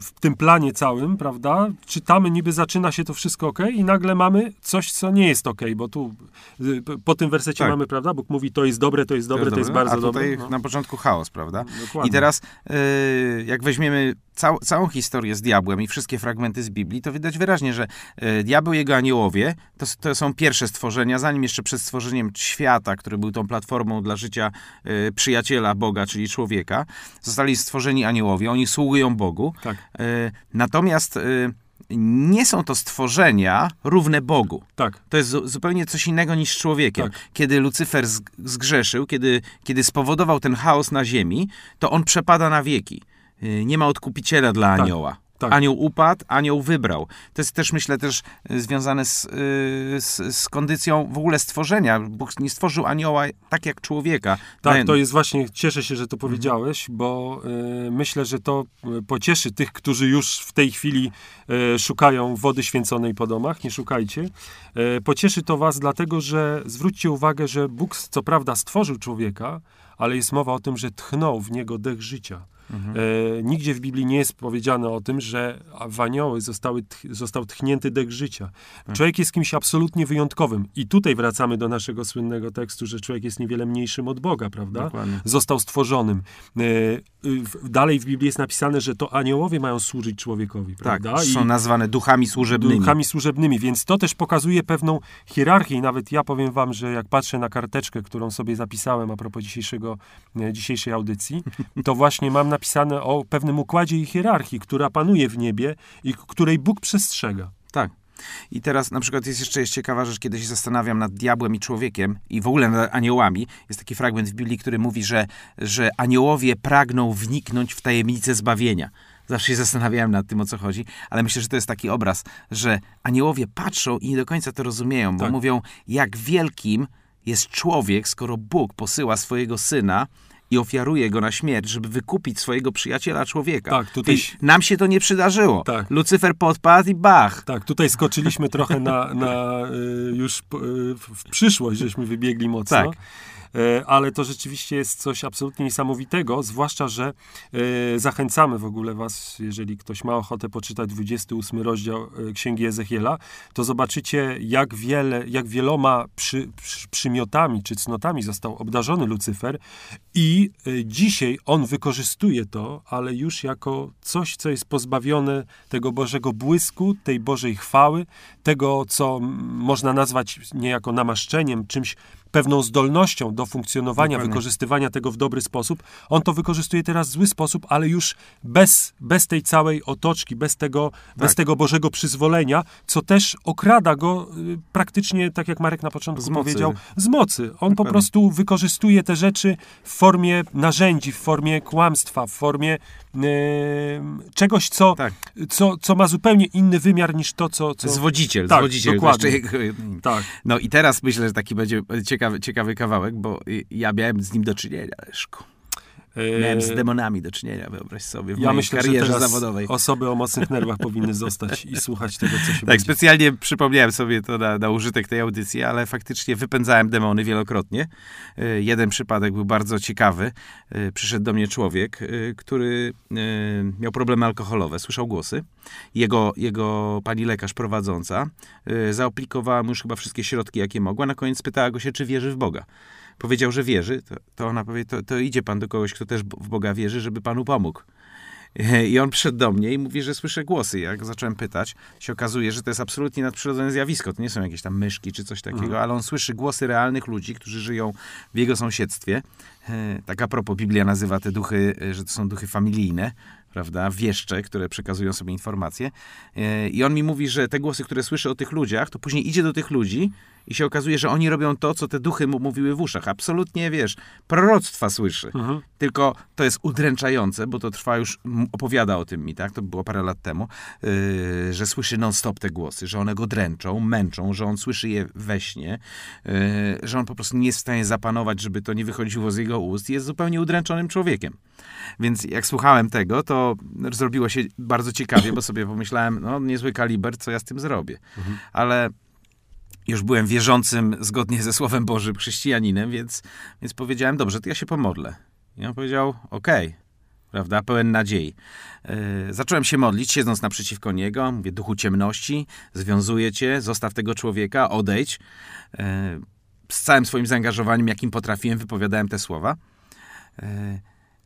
Speaker 3: w tym planie całym, prawda, czytamy, niby zaczyna się to wszystko ok i nagle mamy coś, co nie jest ok, bo tu yy, po tym wersecie
Speaker 2: Tak.
Speaker 3: mamy, prawda, Bóg mówi, to jest dobre, to jest dobre, to jest, bardzo
Speaker 2: a tutaj
Speaker 3: dobre. No,
Speaker 2: na początku chaos, prawda?
Speaker 3: dokładnie.
Speaker 2: I teraz, y, jak weźmiemy cał, całą historię z diabłem i wszystkie fragmenty z Biblii, to widać wyraźnie, że y, diabeł i jego aniołowie to, to są pierwsze stworzenia, zanim jeszcze przed stworzeniem świata, który był tą platformą dla życia y, przyjaciela Boga, czyli człowieka, zostali stworzeni aniołowie. Oni sługują Bogu.
Speaker 3: Tak.
Speaker 2: Y, natomiast y, nie są to stworzenia równe Bogu.
Speaker 3: Tak,
Speaker 2: To jest zu- zupełnie coś innego niż człowiekiem.
Speaker 3: Tak.
Speaker 2: Kiedy Lucyfer zg- zgrzeszył, kiedy, kiedy spowodował ten chaos na ziemi, to on przepada na wieki. Y, Nie ma odkupiciela dla
Speaker 3: Tak,
Speaker 2: anioła.
Speaker 3: tak.
Speaker 2: Anioł upadł, anioł wybrał. To jest też, myślę, też y, związane z, y, z, z kondycją w ogóle stworzenia. Bóg nie stworzył anioła tak jak człowieka.
Speaker 3: Tak,
Speaker 2: Daje-
Speaker 3: to jest właśnie, cieszę się, że to
Speaker 2: Mhm.
Speaker 3: powiedziałeś, bo y, myślę, że to y, pocieszy tych, którzy już w tej chwili y, szukają wody święconej po domach. Nie szukajcie. Y, pocieszy to was dlatego, że zwróćcie uwagę, że Bóg co prawda stworzył człowieka, ale jest mowa o tym, że tchnął w niego dech życia.
Speaker 2: Mhm.
Speaker 3: E, nigdzie w Biblii nie jest powiedziane o tym, że w anioły zostały został tchnięty dech życia.
Speaker 2: Tak.
Speaker 3: Człowiek jest kimś absolutnie wyjątkowym. I tutaj wracamy do naszego słynnego tekstu, że człowiek jest niewiele mniejszym od Boga, prawda?
Speaker 2: Dokładnie.
Speaker 3: Został stworzonym. E, y, w- dalej w Biblii jest napisane, że to aniołowie mają służyć człowiekowi,
Speaker 2: Tak,
Speaker 3: prawda?
Speaker 2: są nazwane duchami służebnymi.
Speaker 3: duchami służebnymi, więc to też pokazuje pewną hierarchię i nawet ja powiem wam, że jak patrzę na karteczkę, którą sobie zapisałem a propos dzisiejszego, e, dzisiejszej audycji, to właśnie mam napisane o pewnym układzie i hierarchii, która panuje w niebie i której Bóg przestrzega.
Speaker 2: Tak. I teraz na przykład jest jeszcze jest ciekawa rzecz, kiedy się zastanawiam nad diabłem i człowiekiem i w ogóle nad aniołami. Jest taki fragment w Biblii, który mówi, że, że aniołowie pragną wniknąć w tajemnicę zbawienia. Zawsze się zastanawiałem nad tym, o co chodzi, ale myślę, że to jest taki obraz, że aniołowie patrzą i nie do końca to rozumieją, bo
Speaker 3: Tak.
Speaker 2: mówią, jak wielkim jest człowiek, skoro Bóg posyła swojego syna i ofiaruje go na śmierć, żeby wykupić swojego przyjaciela człowieka.
Speaker 3: Tak, tutaj-
Speaker 2: nam się to nie przydarzyło.
Speaker 3: Tak.
Speaker 2: Lucyfer podpadł i bach.
Speaker 3: Tak, tutaj skoczyliśmy trochę na, na y, już y, w w przyszłość, żeśmy wybiegli mocno.
Speaker 2: Tak.
Speaker 3: E, Ale to rzeczywiście jest coś absolutnie niesamowitego, zwłaszcza, że e, zachęcamy w ogóle was, jeżeli ktoś ma ochotę poczytać 28 rozdział e, Księgi Ezechiela, to zobaczycie, jak wiele, jak wieloma przy, przy, przymiotami czy cnotami został obdarzony Lucyfer i dzisiaj on wykorzystuje to, ale już jako coś, co jest pozbawione tego Bożego błysku, tej Bożej chwały, tego, co można nazwać niejako namaszczeniem, czymś pewną zdolnością do funkcjonowania,
Speaker 2: Dokładnie.
Speaker 3: wykorzystywania tego w dobry sposób. On to wykorzystuje teraz w zły sposób, ale już bez, bez tej całej otoczki, bez tego, bez tego Bożego przyzwolenia, co też okrada go y, praktycznie, tak jak Marek na początku
Speaker 2: Z mocy.
Speaker 3: powiedział, z mocy. On po
Speaker 2: Dokładnie.
Speaker 3: prostu wykorzystuje te rzeczy w formie narzędzi, w formie kłamstwa, w formie czegoś, co,
Speaker 2: Tak.
Speaker 3: co, co ma zupełnie inny wymiar niż to, co... co...
Speaker 2: Zwodziciel,
Speaker 3: Tak,
Speaker 2: zwodziciel.
Speaker 3: dokładnie.
Speaker 2: Jego-
Speaker 3: Tak.
Speaker 2: No i teraz myślę, że taki będzie ciekawy, ciekawy kawałek, bo ja miałem z nim do czynienia, Leszku. Miałem z demonami do czynienia, wyobraź sobie, w
Speaker 3: ja
Speaker 2: mojej
Speaker 3: myślę, że
Speaker 2: karierze zawodowej.
Speaker 3: osoby o mocnych nerwach powinny zostać i słuchać tego, co się
Speaker 2: Tak,
Speaker 3: będzie.
Speaker 2: specjalnie przypomniałem sobie to na, na użytek tej audycji, ale faktycznie wypędzałem demony wielokrotnie. E, Jeden przypadek był bardzo ciekawy. E, Przyszedł do mnie człowiek, który miał problemy alkoholowe, słyszał głosy. Jego, jego pani lekarz prowadząca zaaplikowała mu już chyba wszystkie środki, jakie mogła. Na koniec pytała go się, czy wierzy w Boga. Powiedział, że wierzy, to, to ona powie, to, to idzie pan do kogoś, kto też w Boga wierzy, żeby panu pomógł. I on przyszedł do mnie i mówi, że słyszę głosy. Jak zacząłem pytać, się okazuje, że to jest absolutnie nadprzyrodzone zjawisko. To nie są jakieś tam myszki czy coś takiego, ale on słyszy głosy realnych ludzi, którzy żyją w jego sąsiedztwie. E, Tak a propos, Biblia nazywa te duchy, e, że to są duchy familijne, prawda, wieszcze, które przekazują sobie informacje. E, I on mi mówi, że te głosy, które słyszy o tych ludziach, to później idzie do tych ludzi i się okazuje, że oni robią to, co te duchy mu mówiły w uszach. Absolutnie, wiesz, proroctwa słyszy.
Speaker 3: Mhm.
Speaker 2: Tylko to jest udręczające, bo to trwa już, opowiada o tym mi, tak? To było parę lat temu, yy, że słyszy non-stop te głosy, że one go dręczą, męczą, że on słyszy je we śnie, yy, że on po prostu nie jest w stanie zapanować, żeby to nie wychodziło z jego ust. Jest zupełnie udręczonym człowiekiem. Więc jak słuchałem tego, to zrobiło się bardzo ciekawie, bo sobie pomyślałem, no niezły kaliber, co ja z tym zrobię. Ale już byłem wierzącym zgodnie ze Słowem Bożym chrześcijaninem, więc, więc powiedziałem, dobrze, to ja się pomodlę. I on powiedział, okej, prawda, pełen nadziei. Yy, zacząłem się modlić, siedząc naprzeciwko niego, mówię, duchu ciemności, związuję cię, zostaw tego człowieka, odejdź. Yy, z całym swoim zaangażowaniem, jakim potrafiłem, wypowiadałem te słowa. Yy,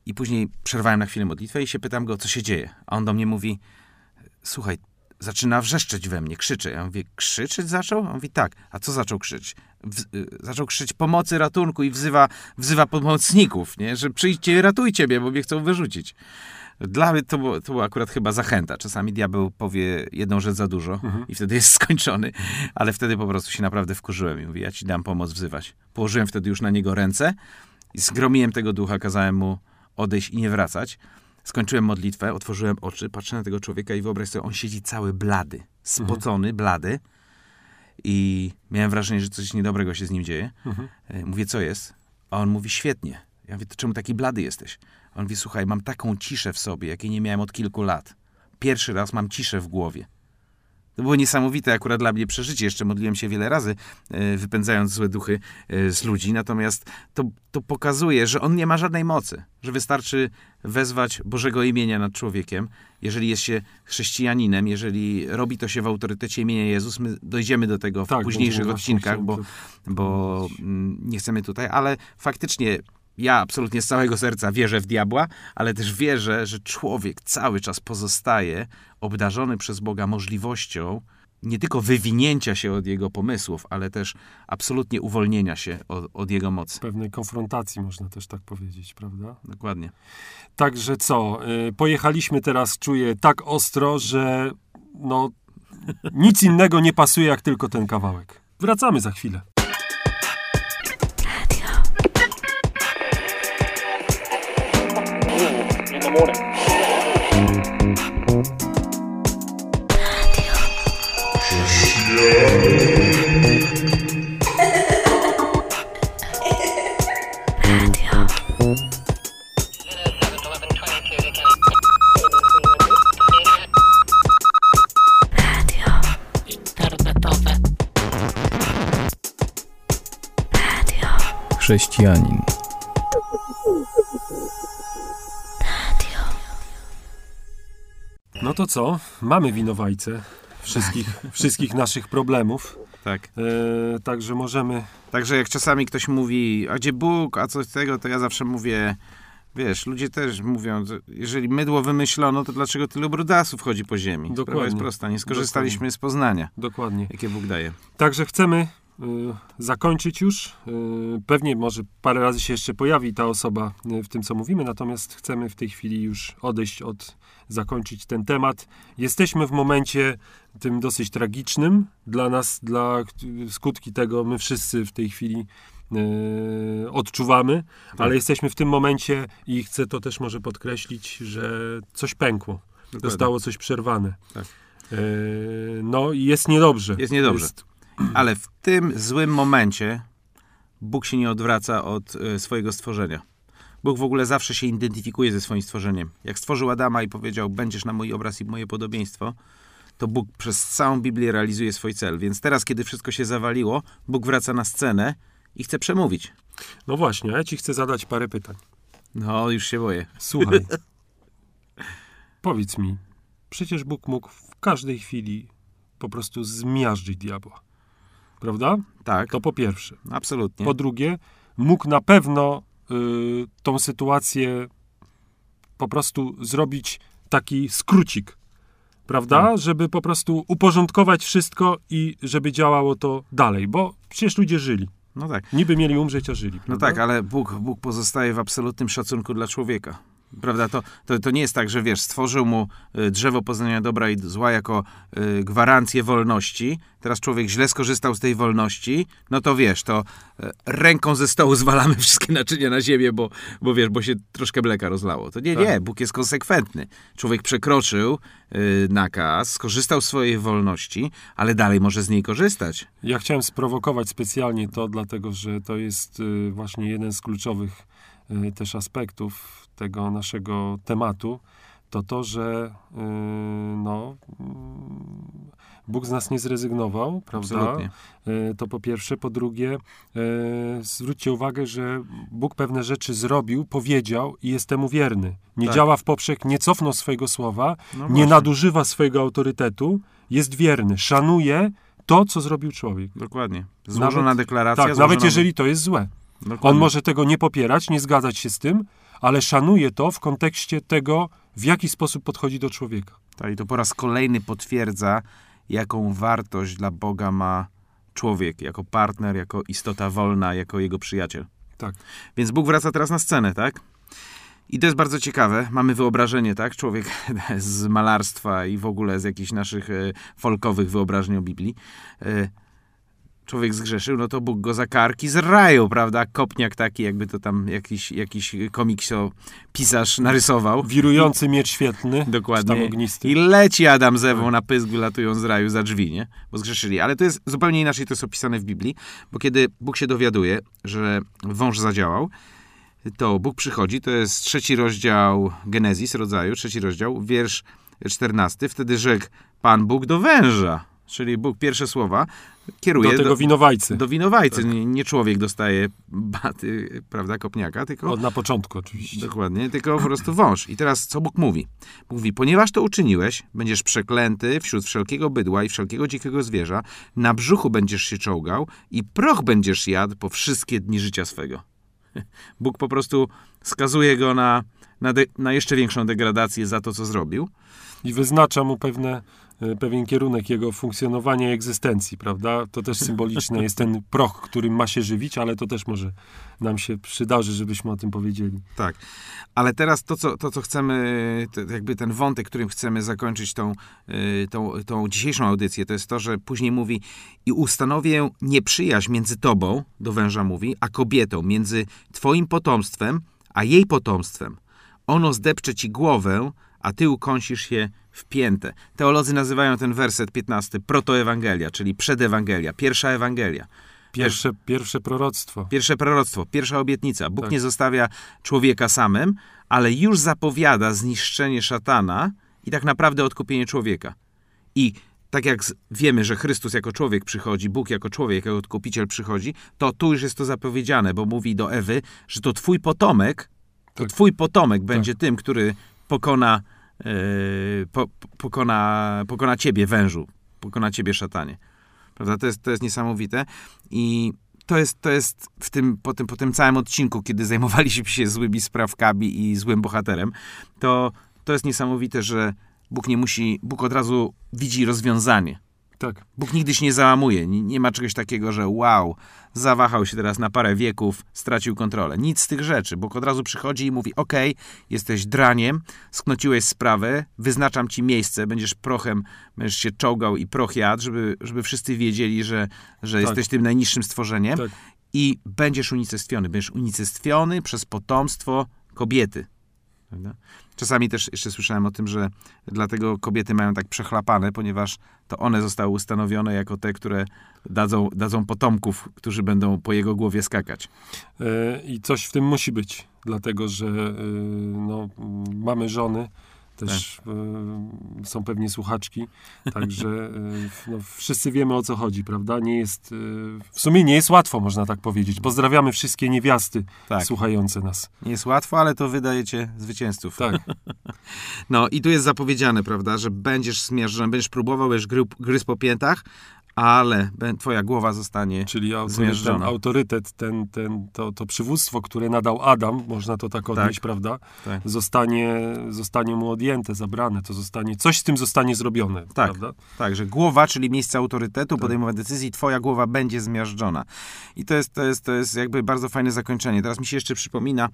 Speaker 2: I później przerwałem na chwilę modlitwę i się pytam go, co się dzieje. A on do mnie mówi, słuchaj, zaczyna wrzeszczeć we mnie, krzyczy. Ja mówię, krzyczeć zaczął? On mówi, tak. A co zaczął krzyczeć? Y, zaczął krzyczeć pomocy, ratunku i wzywa, wzywa pomocników, nie? że przyjdźcie, ratujcie mnie, bo mnie chcą wyrzucić. Dla mnie to było, to była akurat chyba zachęta. Czasami diabeł powie jedną rzecz za dużo i wtedy jest skończony, ale wtedy po prostu się naprawdę wkurzyłem i mówię, ja ci dam pomoc wzywać. Położyłem wtedy już na niego ręce i zgromiłem tego ducha, kazałem mu odejść i nie wracać. Skończyłem modlitwę, otworzyłem oczy, patrzę na tego człowieka i wyobraź sobie, on siedzi cały blady, spocony, blady i miałem wrażenie, że coś niedobrego się z nim dzieje. E, Mówię, co jest? A on mówi, świetnie. Ja mówię, to czemu taki blady jesteś? A on mówi, słuchaj, mam taką ciszę w sobie, jakiej nie miałem od kilku lat. Pierwszy raz mam ciszę w głowie. To było niesamowite akurat dla mnie przeżycie. Jeszcze modliłem się wiele razy, e, wypędzając złe duchy e, z ludzi. Natomiast to, to pokazuje, że on nie ma żadnej mocy. Że wystarczy wezwać Bożego imienia nad człowiekiem. Jeżeli jest się chrześcijaninem, jeżeli robi to się w autorytecie imienia Jezus, my dojdziemy do tego w
Speaker 3: Tak,
Speaker 2: późniejszych odcinkach, bo, bo mm, nie chcemy tutaj, ale faktycznie ja absolutnie z całego serca wierzę w diabła, ale też wierzę, że człowiek cały czas pozostaje obdarzony przez Boga możliwością nie tylko wywinięcia się od jego pomysłów, ale też absolutnie uwolnienia się od, od jego mocy.
Speaker 3: Pewnej konfrontacji, można też tak powiedzieć, prawda?
Speaker 2: Dokładnie.
Speaker 3: Także co, y, pojechaliśmy teraz, czuję, tak ostro, że no, nic innego nie pasuje, jak tylko ten kawałek. Wracamy za chwilę.
Speaker 5: Morning.
Speaker 1: Chrześcijanin.
Speaker 3: No to co? Mamy winowajcę wszystkich, wszystkich naszych problemów.
Speaker 2: Tak.
Speaker 3: E, także możemy.
Speaker 2: Także jak czasami ktoś mówi, a gdzie Bóg, a coś tego, to ja zawsze mówię, wiesz, ludzie też mówią, że jeżeli mydło wymyślono, to dlaczego tylu brudasów chodzi po ziemi? Sprawa
Speaker 3: Dokładnie.
Speaker 2: jest prosta, nie skorzystaliśmy z poznania,
Speaker 3: Dokładnie.
Speaker 2: jakie Bóg daje.
Speaker 3: Także chcemy y, zakończyć już. Y, pewnie może parę razy się jeszcze pojawi ta osoba y, w tym, co mówimy, natomiast chcemy w tej chwili już odejść od, zakończyć ten temat. Jesteśmy w momencie tym dosyć tragicznym dla nas, dla skutki tego my wszyscy w tej chwili y, odczuwamy, ale jesteśmy w tym momencie i chcę to też może podkreślić, że coś pękło.
Speaker 2: Dokładnie.
Speaker 3: Zostało coś przerwane.
Speaker 2: Tak.
Speaker 3: Y, no i jest niedobrze.
Speaker 2: Jest niedobrze. Ale w tym złym momencie Bóg się nie odwraca od e, swojego stworzenia. Bóg w ogóle zawsze się identyfikuje ze swoim stworzeniem. Jak stworzył Adama i powiedział, będziesz na mój obraz i moje podobieństwo, to Bóg przez całą Biblię realizuje swój cel. Więc teraz, kiedy wszystko się zawaliło, Bóg wraca na scenę i chce przemówić.
Speaker 3: No właśnie, a ja ci chcę zadać parę pytań.
Speaker 2: No, już się boję.
Speaker 3: Słuchaj, powiedz mi, przecież Bóg mógł w każdej chwili po prostu zmiażdżyć diabła. Prawda?
Speaker 2: Tak,
Speaker 3: To po pierwsze.
Speaker 2: absolutnie.
Speaker 3: Po drugie, mógł na pewno tą sytuację po prostu zrobić taki skrócik, prawda?
Speaker 2: Hmm.
Speaker 3: Żeby po prostu uporządkować wszystko i żeby działało to dalej, bo przecież ludzie żyli.
Speaker 2: No tak.
Speaker 3: Niby mieli umrzeć, a żyli.
Speaker 2: No
Speaker 3: prawda?
Speaker 2: tak, ale Bóg, Bóg pozostaje w absolutnym szacunku dla człowieka. Prawda? To, to, to nie jest tak, że wiesz, stworzył mu y, drzewo poznania dobra i zła jako y, gwarancję wolności. Teraz człowiek źle skorzystał z tej wolności. No to wiesz, to y, ręką ze stołu zwalamy wszystkie naczynia na ziemię, bo, bo wiesz, bo się troszkę mleka rozlało. To nie,
Speaker 3: Tak.
Speaker 2: nie, Bóg jest konsekwentny. Człowiek przekroczył y, nakaz, skorzystał z swojej wolności, ale dalej może z niej korzystać.
Speaker 3: Ja chciałem sprowokować specjalnie to, dlatego że to jest właśnie jeden z kluczowych też aspektów tego naszego tematu. To to, że y, no, mm, Bóg z nas nie zrezygnował, prawda?
Speaker 2: Absolutnie.
Speaker 3: Y, To po pierwsze. Po drugie, y, zwróćcie uwagę, że Bóg pewne rzeczy zrobił, powiedział i jest temu wierny. Nie
Speaker 2: Tak.
Speaker 3: działa w poprzek, nie cofnął swojego słowa,
Speaker 2: No
Speaker 3: nie nadużywa swojego autorytetu, jest wierny, szanuje to, co zrobił człowiek.
Speaker 2: Dokładnie. Złożona
Speaker 3: Nawet-
Speaker 2: deklaracja.
Speaker 3: Tak,
Speaker 2: złożona...
Speaker 3: nawet jeżeli to jest złe.
Speaker 2: Dokładnie.
Speaker 3: On może tego nie popierać, nie zgadzać się z tym, ale szanuje to w kontekście tego, w jaki sposób podchodzi do człowieka.
Speaker 2: Tak, i to po raz kolejny potwierdza, jaką wartość dla Boga ma człowiek, jako partner, jako istota wolna, jako jego przyjaciel.
Speaker 3: Tak.
Speaker 2: Więc Bóg wraca teraz na scenę, tak? I to jest bardzo ciekawe. Mamy wyobrażenie, tak? Człowiek z malarstwa i w ogóle z jakichś naszych e, folkowych wyobrażeń o Biblii. Człowiek zgrzeszył, no to Bóg go za karki z raju, prawda? Kopniak taki, jakby to tam jakiś, jakiś komikso pisarz narysował.
Speaker 3: Wirujący miecz tam
Speaker 2: Dokładnie.
Speaker 3: ognisty.
Speaker 2: I leci Adam z Ewą na pysk, wylatują z raju za drzwi, nie? Bo zgrzeszyli. Ale to jest zupełnie inaczej, to jest opisane w Biblii, bo kiedy Bóg się dowiaduje, że wąż zadziałał, to Bóg przychodzi, to jest trzeci rozdział Genezis, rodzaju, trzeci rozdział, wiersz czternasty. Wtedy rzekł Pan Bóg do węża, czyli Bóg pierwsze słowa kieruje
Speaker 3: Do tego winowajcy.
Speaker 2: do winowajcy. Nie, nie człowiek dostaje baty, prawda, kopniaka, tylko...
Speaker 3: Od na początku oczywiście.
Speaker 2: Dokładnie, tylko po prostu wąż. I teraz co Bóg mówi? Bóg mówi, ponieważ to uczyniłeś, będziesz przeklęty wśród wszelkiego bydła i wszelkiego dzikiego zwierza, na brzuchu będziesz się czołgał i proch będziesz jadł po wszystkie dni życia swego. Bóg po prostu skazuje go na, na, de, na jeszcze większą degradację za to, co zrobił.
Speaker 3: I wyznacza mu pewne, e, pewien kierunek jego funkcjonowania i egzystencji, prawda? To też symboliczne jest ten proch, którym ma się żywić, ale to też może nam się przydarzy, żebyśmy o tym powiedzieli.
Speaker 2: Tak. Ale teraz to, co, to, co chcemy, to jakby ten wątek, którym chcemy zakończyć tą, y, tą, tą dzisiejszą audycję, to jest to, że później mówi i ustanowię nieprzyjaźń między tobą, do węża mówi, a kobietą, między twoim potomstwem, a jej potomstwem. Ono zdepcze ci głowę, a ty ukąsisz się w piętę. Teolodzy nazywają ten werset 15 protoewangelia, czyli przedewangelia, pierwsza Ewangelia.
Speaker 3: Pierwsze, pierwsze proroctwo.
Speaker 2: Pierwsze proroctwo, pierwsza obietnica. Bóg
Speaker 3: Tak.
Speaker 2: nie zostawia człowieka samym, ale już zapowiada zniszczenie szatana i tak naprawdę odkupienie człowieka. I tak jak wiemy, że Chrystus jako człowiek przychodzi, Bóg jako człowiek, jako odkupiciel przychodzi, to tu już jest to zapowiedziane, bo mówi do Ewy, że to twój potomek, to
Speaker 3: Tak.
Speaker 2: twój potomek będzie tym, który pokona, po, pokona, pokona ciebie, wężu, pokona ciebie, szatanie. Prawda? To jest, to jest niesamowite. I to jest, to jest w tym, po, tym, po tym całym odcinku, kiedy zajmowaliśmy się złymi sprawkami i złym bohaterem, to, to jest niesamowite, że Bóg nie musi, Bóg od razu widzi rozwiązanie.
Speaker 3: Tak.
Speaker 2: Bóg nigdy się nie załamuje. Nie, nie ma czegoś takiego, że wow, zawahał się teraz na parę wieków, stracił kontrolę. Nic z tych rzeczy. Bóg od razu przychodzi i mówi, okej, jesteś draniem, sknociłeś sprawę, wyznaczam ci miejsce, będziesz prochem, będziesz się czołgał i proch jadł, żeby, żeby wszyscy wiedzieli, że, że
Speaker 3: Tak.
Speaker 2: jesteś tym najniższym stworzeniem
Speaker 3: Tak.
Speaker 2: i będziesz unicestwiony. Będziesz unicestwiony przez potomstwo kobiety. Prawda? Czasami też jeszcze słyszałem o tym, że dlatego kobiety mają tak przechlapane, ponieważ to one zostały ustanowione jako te, które dadzą, dadzą potomków, którzy będą po jego głowie skakać.
Speaker 3: E, I coś w tym musi być. dlatego że y, no, mamy żony, też y, są pewnie słuchaczki, także y, no, wszyscy wiemy o co chodzi, prawda? Nie jest, y, w sumie nie jest łatwo, można tak powiedzieć. Pozdrawiamy wszystkie niewiasty
Speaker 2: Tak.
Speaker 3: słuchające nas.
Speaker 2: Nie jest łatwo, ale to wydajecie zwycięzców.
Speaker 3: Tak,
Speaker 2: No i tu jest zapowiedziane, prawda, że będziesz zmierzony, będziesz próbował, będziesz gry, gryz po piętach, ale twoja głowa zostanie...
Speaker 3: czyli autorytet, ten, autorytet ten, ten, to, to przywództwo, które nadał Adam, można to tak odnieść, prawda?
Speaker 2: Tak.
Speaker 3: Zostanie, zostanie mu odjęte, zabrane, to zostanie, coś z tym zostanie zrobione,
Speaker 2: Tak.
Speaker 3: prawda?
Speaker 2: Tak, że głowa, czyli miejsce autorytetu,
Speaker 3: Tak.
Speaker 2: podejmowania decyzji, twoja głowa będzie zmiażdżona. I to jest, to jest, to jest jakby bardzo fajne zakończenie. Teraz mi się jeszcze przypomina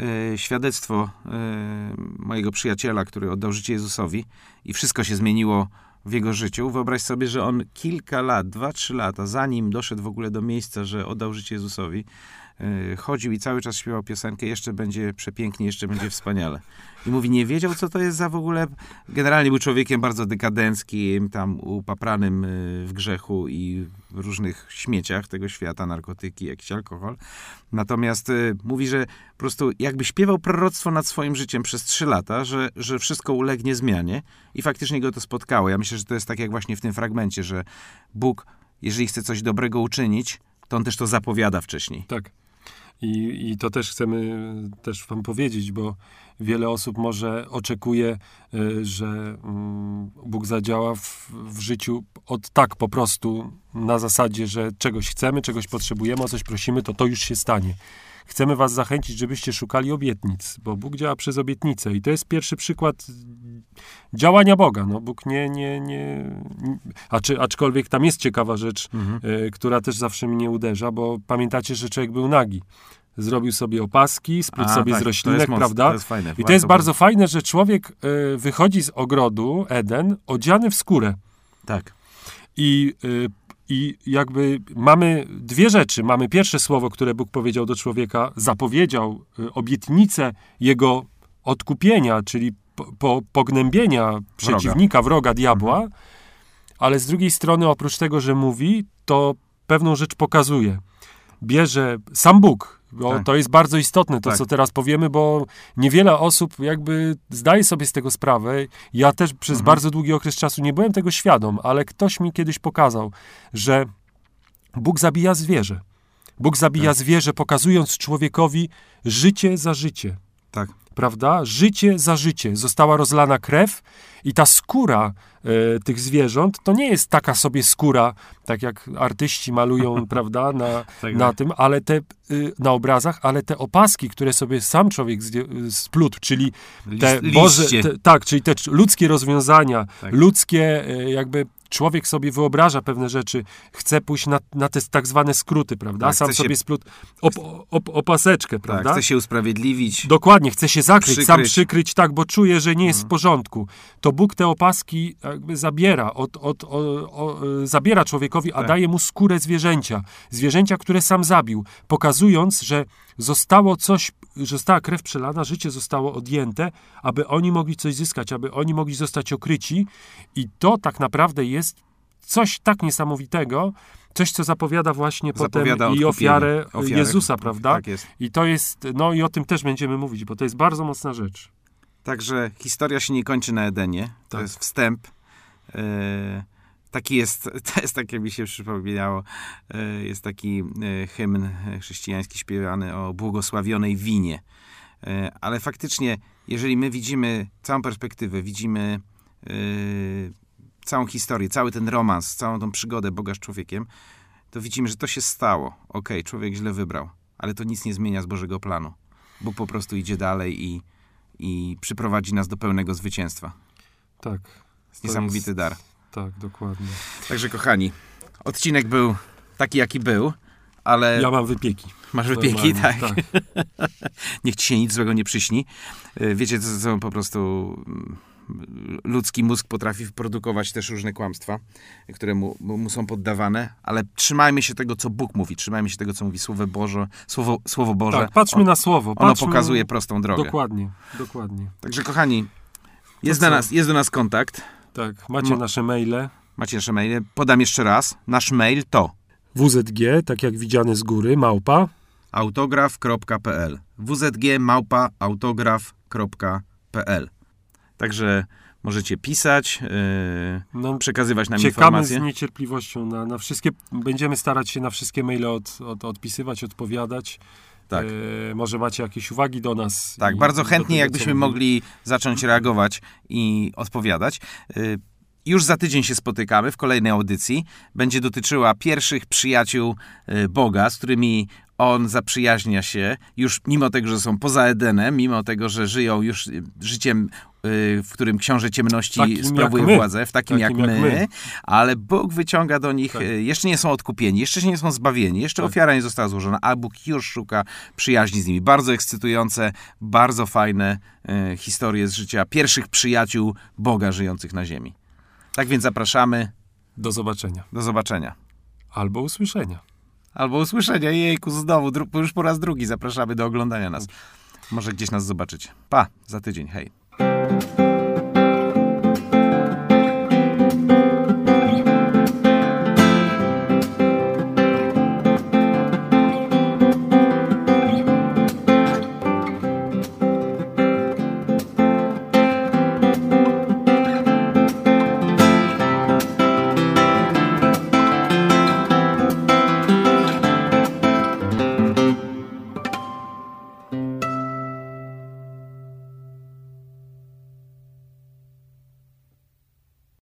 Speaker 2: e, świadectwo e, mojego przyjaciela, który oddał życie Jezusowi i wszystko się zmieniło w jego życiu. Wyobraź sobie, że on kilka lat, dwa, trzy lata, zanim doszedł w ogóle do miejsca, że oddał życie Jezusowi, e, chodził i cały czas śpiewał piosenkę jeszcze będzie przepięknie, jeszcze będzie wspaniale. I mówi, nie wiedział, co to jest za w ogóle... Generalnie był człowiekiem bardzo dekadenckim, tam upapranym y, w grzechu i różnych śmieciach tego świata, narkotyki, jakiś alkohol. Natomiast y, mówi, że po prostu jakby śpiewał proroctwo nad swoim życiem przez trzy lata, że, że wszystko ulegnie zmianie i faktycznie go to spotkało. Ja myślę, że to jest tak jak właśnie w tym fragmencie, że Bóg, jeżeli chce coś dobrego uczynić, to on też to zapowiada wcześniej.
Speaker 3: Tak. I, I to też chcemy też wam powiedzieć, bo wiele osób może oczekuje, y, że mm, Bóg zadziała w, w życiu od tak po prostu, na zasadzie, że czegoś chcemy, czegoś potrzebujemy, o coś prosimy, to to już się stanie. Chcemy was zachęcić, żebyście szukali obietnic, bo Bóg działa przez obietnice i to jest pierwszy przykład działania Boga. No, Bóg nie, nie, nie... A czy, aczkolwiek tam jest ciekawa rzecz, y, która też zawsze mnie uderza, bo pamiętacie, że człowiek był nagi. Zrobił sobie opaski, sprół
Speaker 2: A,
Speaker 3: sobie
Speaker 2: tak,
Speaker 3: z roślinek, prawda?
Speaker 2: to jest fajne.
Speaker 3: I to jest bardzo fajne, że człowiek y, wychodzi z ogrodu Eden odziany w skórę.
Speaker 2: Tak.
Speaker 3: I, y, I jakby mamy dwie rzeczy. Mamy pierwsze słowo, które Bóg powiedział do człowieka, zapowiedział obietnicę jego odkupienia, czyli po, po, pognębienia przeciwnika, wroga, diabła, ale z drugiej strony, oprócz tego, że mówi, to pewną rzecz pokazuje. Bierze sam Bóg, bo
Speaker 2: Tak.
Speaker 3: to jest bardzo istotne, to
Speaker 2: Tak.
Speaker 3: co teraz powiemy, bo niewiele osób jakby zdaje sobie z tego sprawę. Ja też przez
Speaker 2: Mhm.
Speaker 3: bardzo długi okres czasu nie byłem tego świadom, ale ktoś mi kiedyś pokazał, że Bóg zabija zwierzę. Bóg zabija
Speaker 2: Tak.
Speaker 3: zwierzę, pokazując człowiekowi życie za życie
Speaker 2: Tak.
Speaker 3: Prawda? Życie za życie. Została rozlana krew i ta skóra e, tych zwierząt to nie jest taka sobie skóra, tak jak artyści malują, prawda, na,
Speaker 2: Tak,
Speaker 3: na
Speaker 2: tak.
Speaker 3: tym, ale te, y, na obrazach, ale te opaski, które sobie sam człowiek zdję- splótł, czyli te Boże, te, tak, czyli te ludzkie rozwiązania,
Speaker 2: Tak.
Speaker 3: ludzkie e, jakby człowiek sobie wyobraża pewne rzeczy, chce pójść na, na te tak zwane skróty, prawda?
Speaker 2: Tak,
Speaker 3: Sam
Speaker 2: chce się-
Speaker 3: sobie splótł op, op, opaseczkę,
Speaker 2: Tak,
Speaker 3: prawda?
Speaker 2: chce się usprawiedliwić.
Speaker 3: Dokładnie, chce się zakryć, sam
Speaker 2: Przykryć.
Speaker 3: przykryć, tak, bo czuje, że nie jest w porządku. To Bóg te opaski jakby zabiera, od, od, o, o, e, zabiera człowiekowi, a
Speaker 2: Tak.
Speaker 3: daje mu skórę zwierzęcia. Zwierzęcia, które sam zabił, pokazując, że zostało coś, że została krew przelana, życie zostało odjęte, aby oni mogli coś zyskać, aby oni mogli zostać okryci. I to tak naprawdę jest coś tak niesamowitego, coś, co zapowiada właśnie
Speaker 2: Zapowiada
Speaker 3: potem i ofiarę,
Speaker 2: Ofiarę.
Speaker 3: Jezusa, prawda?
Speaker 2: Tak jest.
Speaker 3: I to jest, no i o tym też będziemy mówić, bo to jest bardzo mocna rzecz.
Speaker 2: Także historia się nie kończy na Edenie. To
Speaker 3: Tak.
Speaker 2: jest wstęp. E, taki jest, to jest takie mi się przypomniało, e, jest taki e, hymn chrześcijański śpiewany o błogosławionej winie. E, ale faktycznie, jeżeli my widzimy całą perspektywę, widzimy e, całą historię, cały ten romans, całą tą przygodę Boga z człowiekiem, to widzimy, że to się stało. Okej, człowiek źle wybrał, ale to nic nie zmienia z Bożego planu. Bóg po prostu idzie dalej i, i przyprowadzi nas do pełnego zwycięstwa.
Speaker 3: Tak,
Speaker 2: jest
Speaker 3: To
Speaker 2: niesamowity
Speaker 3: jest-
Speaker 2: dar.
Speaker 3: tak, dokładnie.
Speaker 2: Także kochani, odcinek był taki, jaki był, ale
Speaker 3: Ja mam wypieki.
Speaker 2: masz wypieki,
Speaker 3: Normalnie,
Speaker 2: tak. Niech ci się nic złego nie przyśni. Y, Wiecie, co, co po prostu mm, ludzki mózg potrafi produkować też różne kłamstwa, które mu, mu są poddawane, ale trzymajmy się tego, co Bóg mówi, trzymajmy się tego, co mówi Słowo Boże, Słowo, Słowo Boże.
Speaker 3: Tak, patrzmy
Speaker 2: On-
Speaker 3: na słowo.
Speaker 2: Ono
Speaker 3: patrzmy...
Speaker 2: pokazuje prostą drogę.
Speaker 3: Dokładnie, dokładnie.
Speaker 2: Także kochani, jest, do nas, jest do nas kontakt.
Speaker 3: Tak, macie
Speaker 2: Mo-
Speaker 3: nasze maile.
Speaker 2: Macie nasze maile. Podam jeszcze raz. Nasz mail to
Speaker 3: WZG, tak jak widziane z góry, małpa.
Speaker 2: autograf.pl wzg małpa autograf.pl Także możecie pisać, yy,
Speaker 3: No,
Speaker 2: przekazywać nam
Speaker 3: Czekamy
Speaker 2: informacje.
Speaker 3: z niecierpliwością na, na wszystkie, będziemy starać się na wszystkie maile od, od, odpisywać, odpowiadać.
Speaker 2: Tak.
Speaker 3: E, może macie jakieś uwagi do nas.
Speaker 2: Tak, bardzo chętnie, jakbyśmy mogli zacząć reagować i odpowiadać. Y, Już za tydzień się spotykamy w kolejnej audycji. Będzie dotyczyła pierwszych przyjaciół Boga, z którymi on zaprzyjaźnia się, już mimo tego, że są poza Edenem, mimo tego, że żyją już życiem, w którym książę ciemności
Speaker 3: Takim
Speaker 2: sprawuje władzę, w takim,
Speaker 3: Takim
Speaker 2: jak,
Speaker 3: jak
Speaker 2: my,
Speaker 3: my.
Speaker 2: ale Bóg wyciąga do nich,
Speaker 3: Tak.
Speaker 2: y, jeszcze nie są odkupieni, jeszcze nie są zbawieni, jeszcze
Speaker 3: Tak.
Speaker 2: ofiara nie została złożona, a Bóg już szuka przyjaźni z nimi. Bardzo ekscytujące, bardzo fajne e, historie z życia pierwszych przyjaciół Boga żyjących na ziemi. Tak więc zapraszamy.
Speaker 3: Do zobaczenia.
Speaker 2: Do zobaczenia.
Speaker 3: Albo usłyszenia.
Speaker 2: Albo usłyszenia. Jejku, znowu, już po raz drugi zapraszamy do oglądania nas. Może gdzieś nas zobaczycie. Pa, za tydzień, hej. Thank you.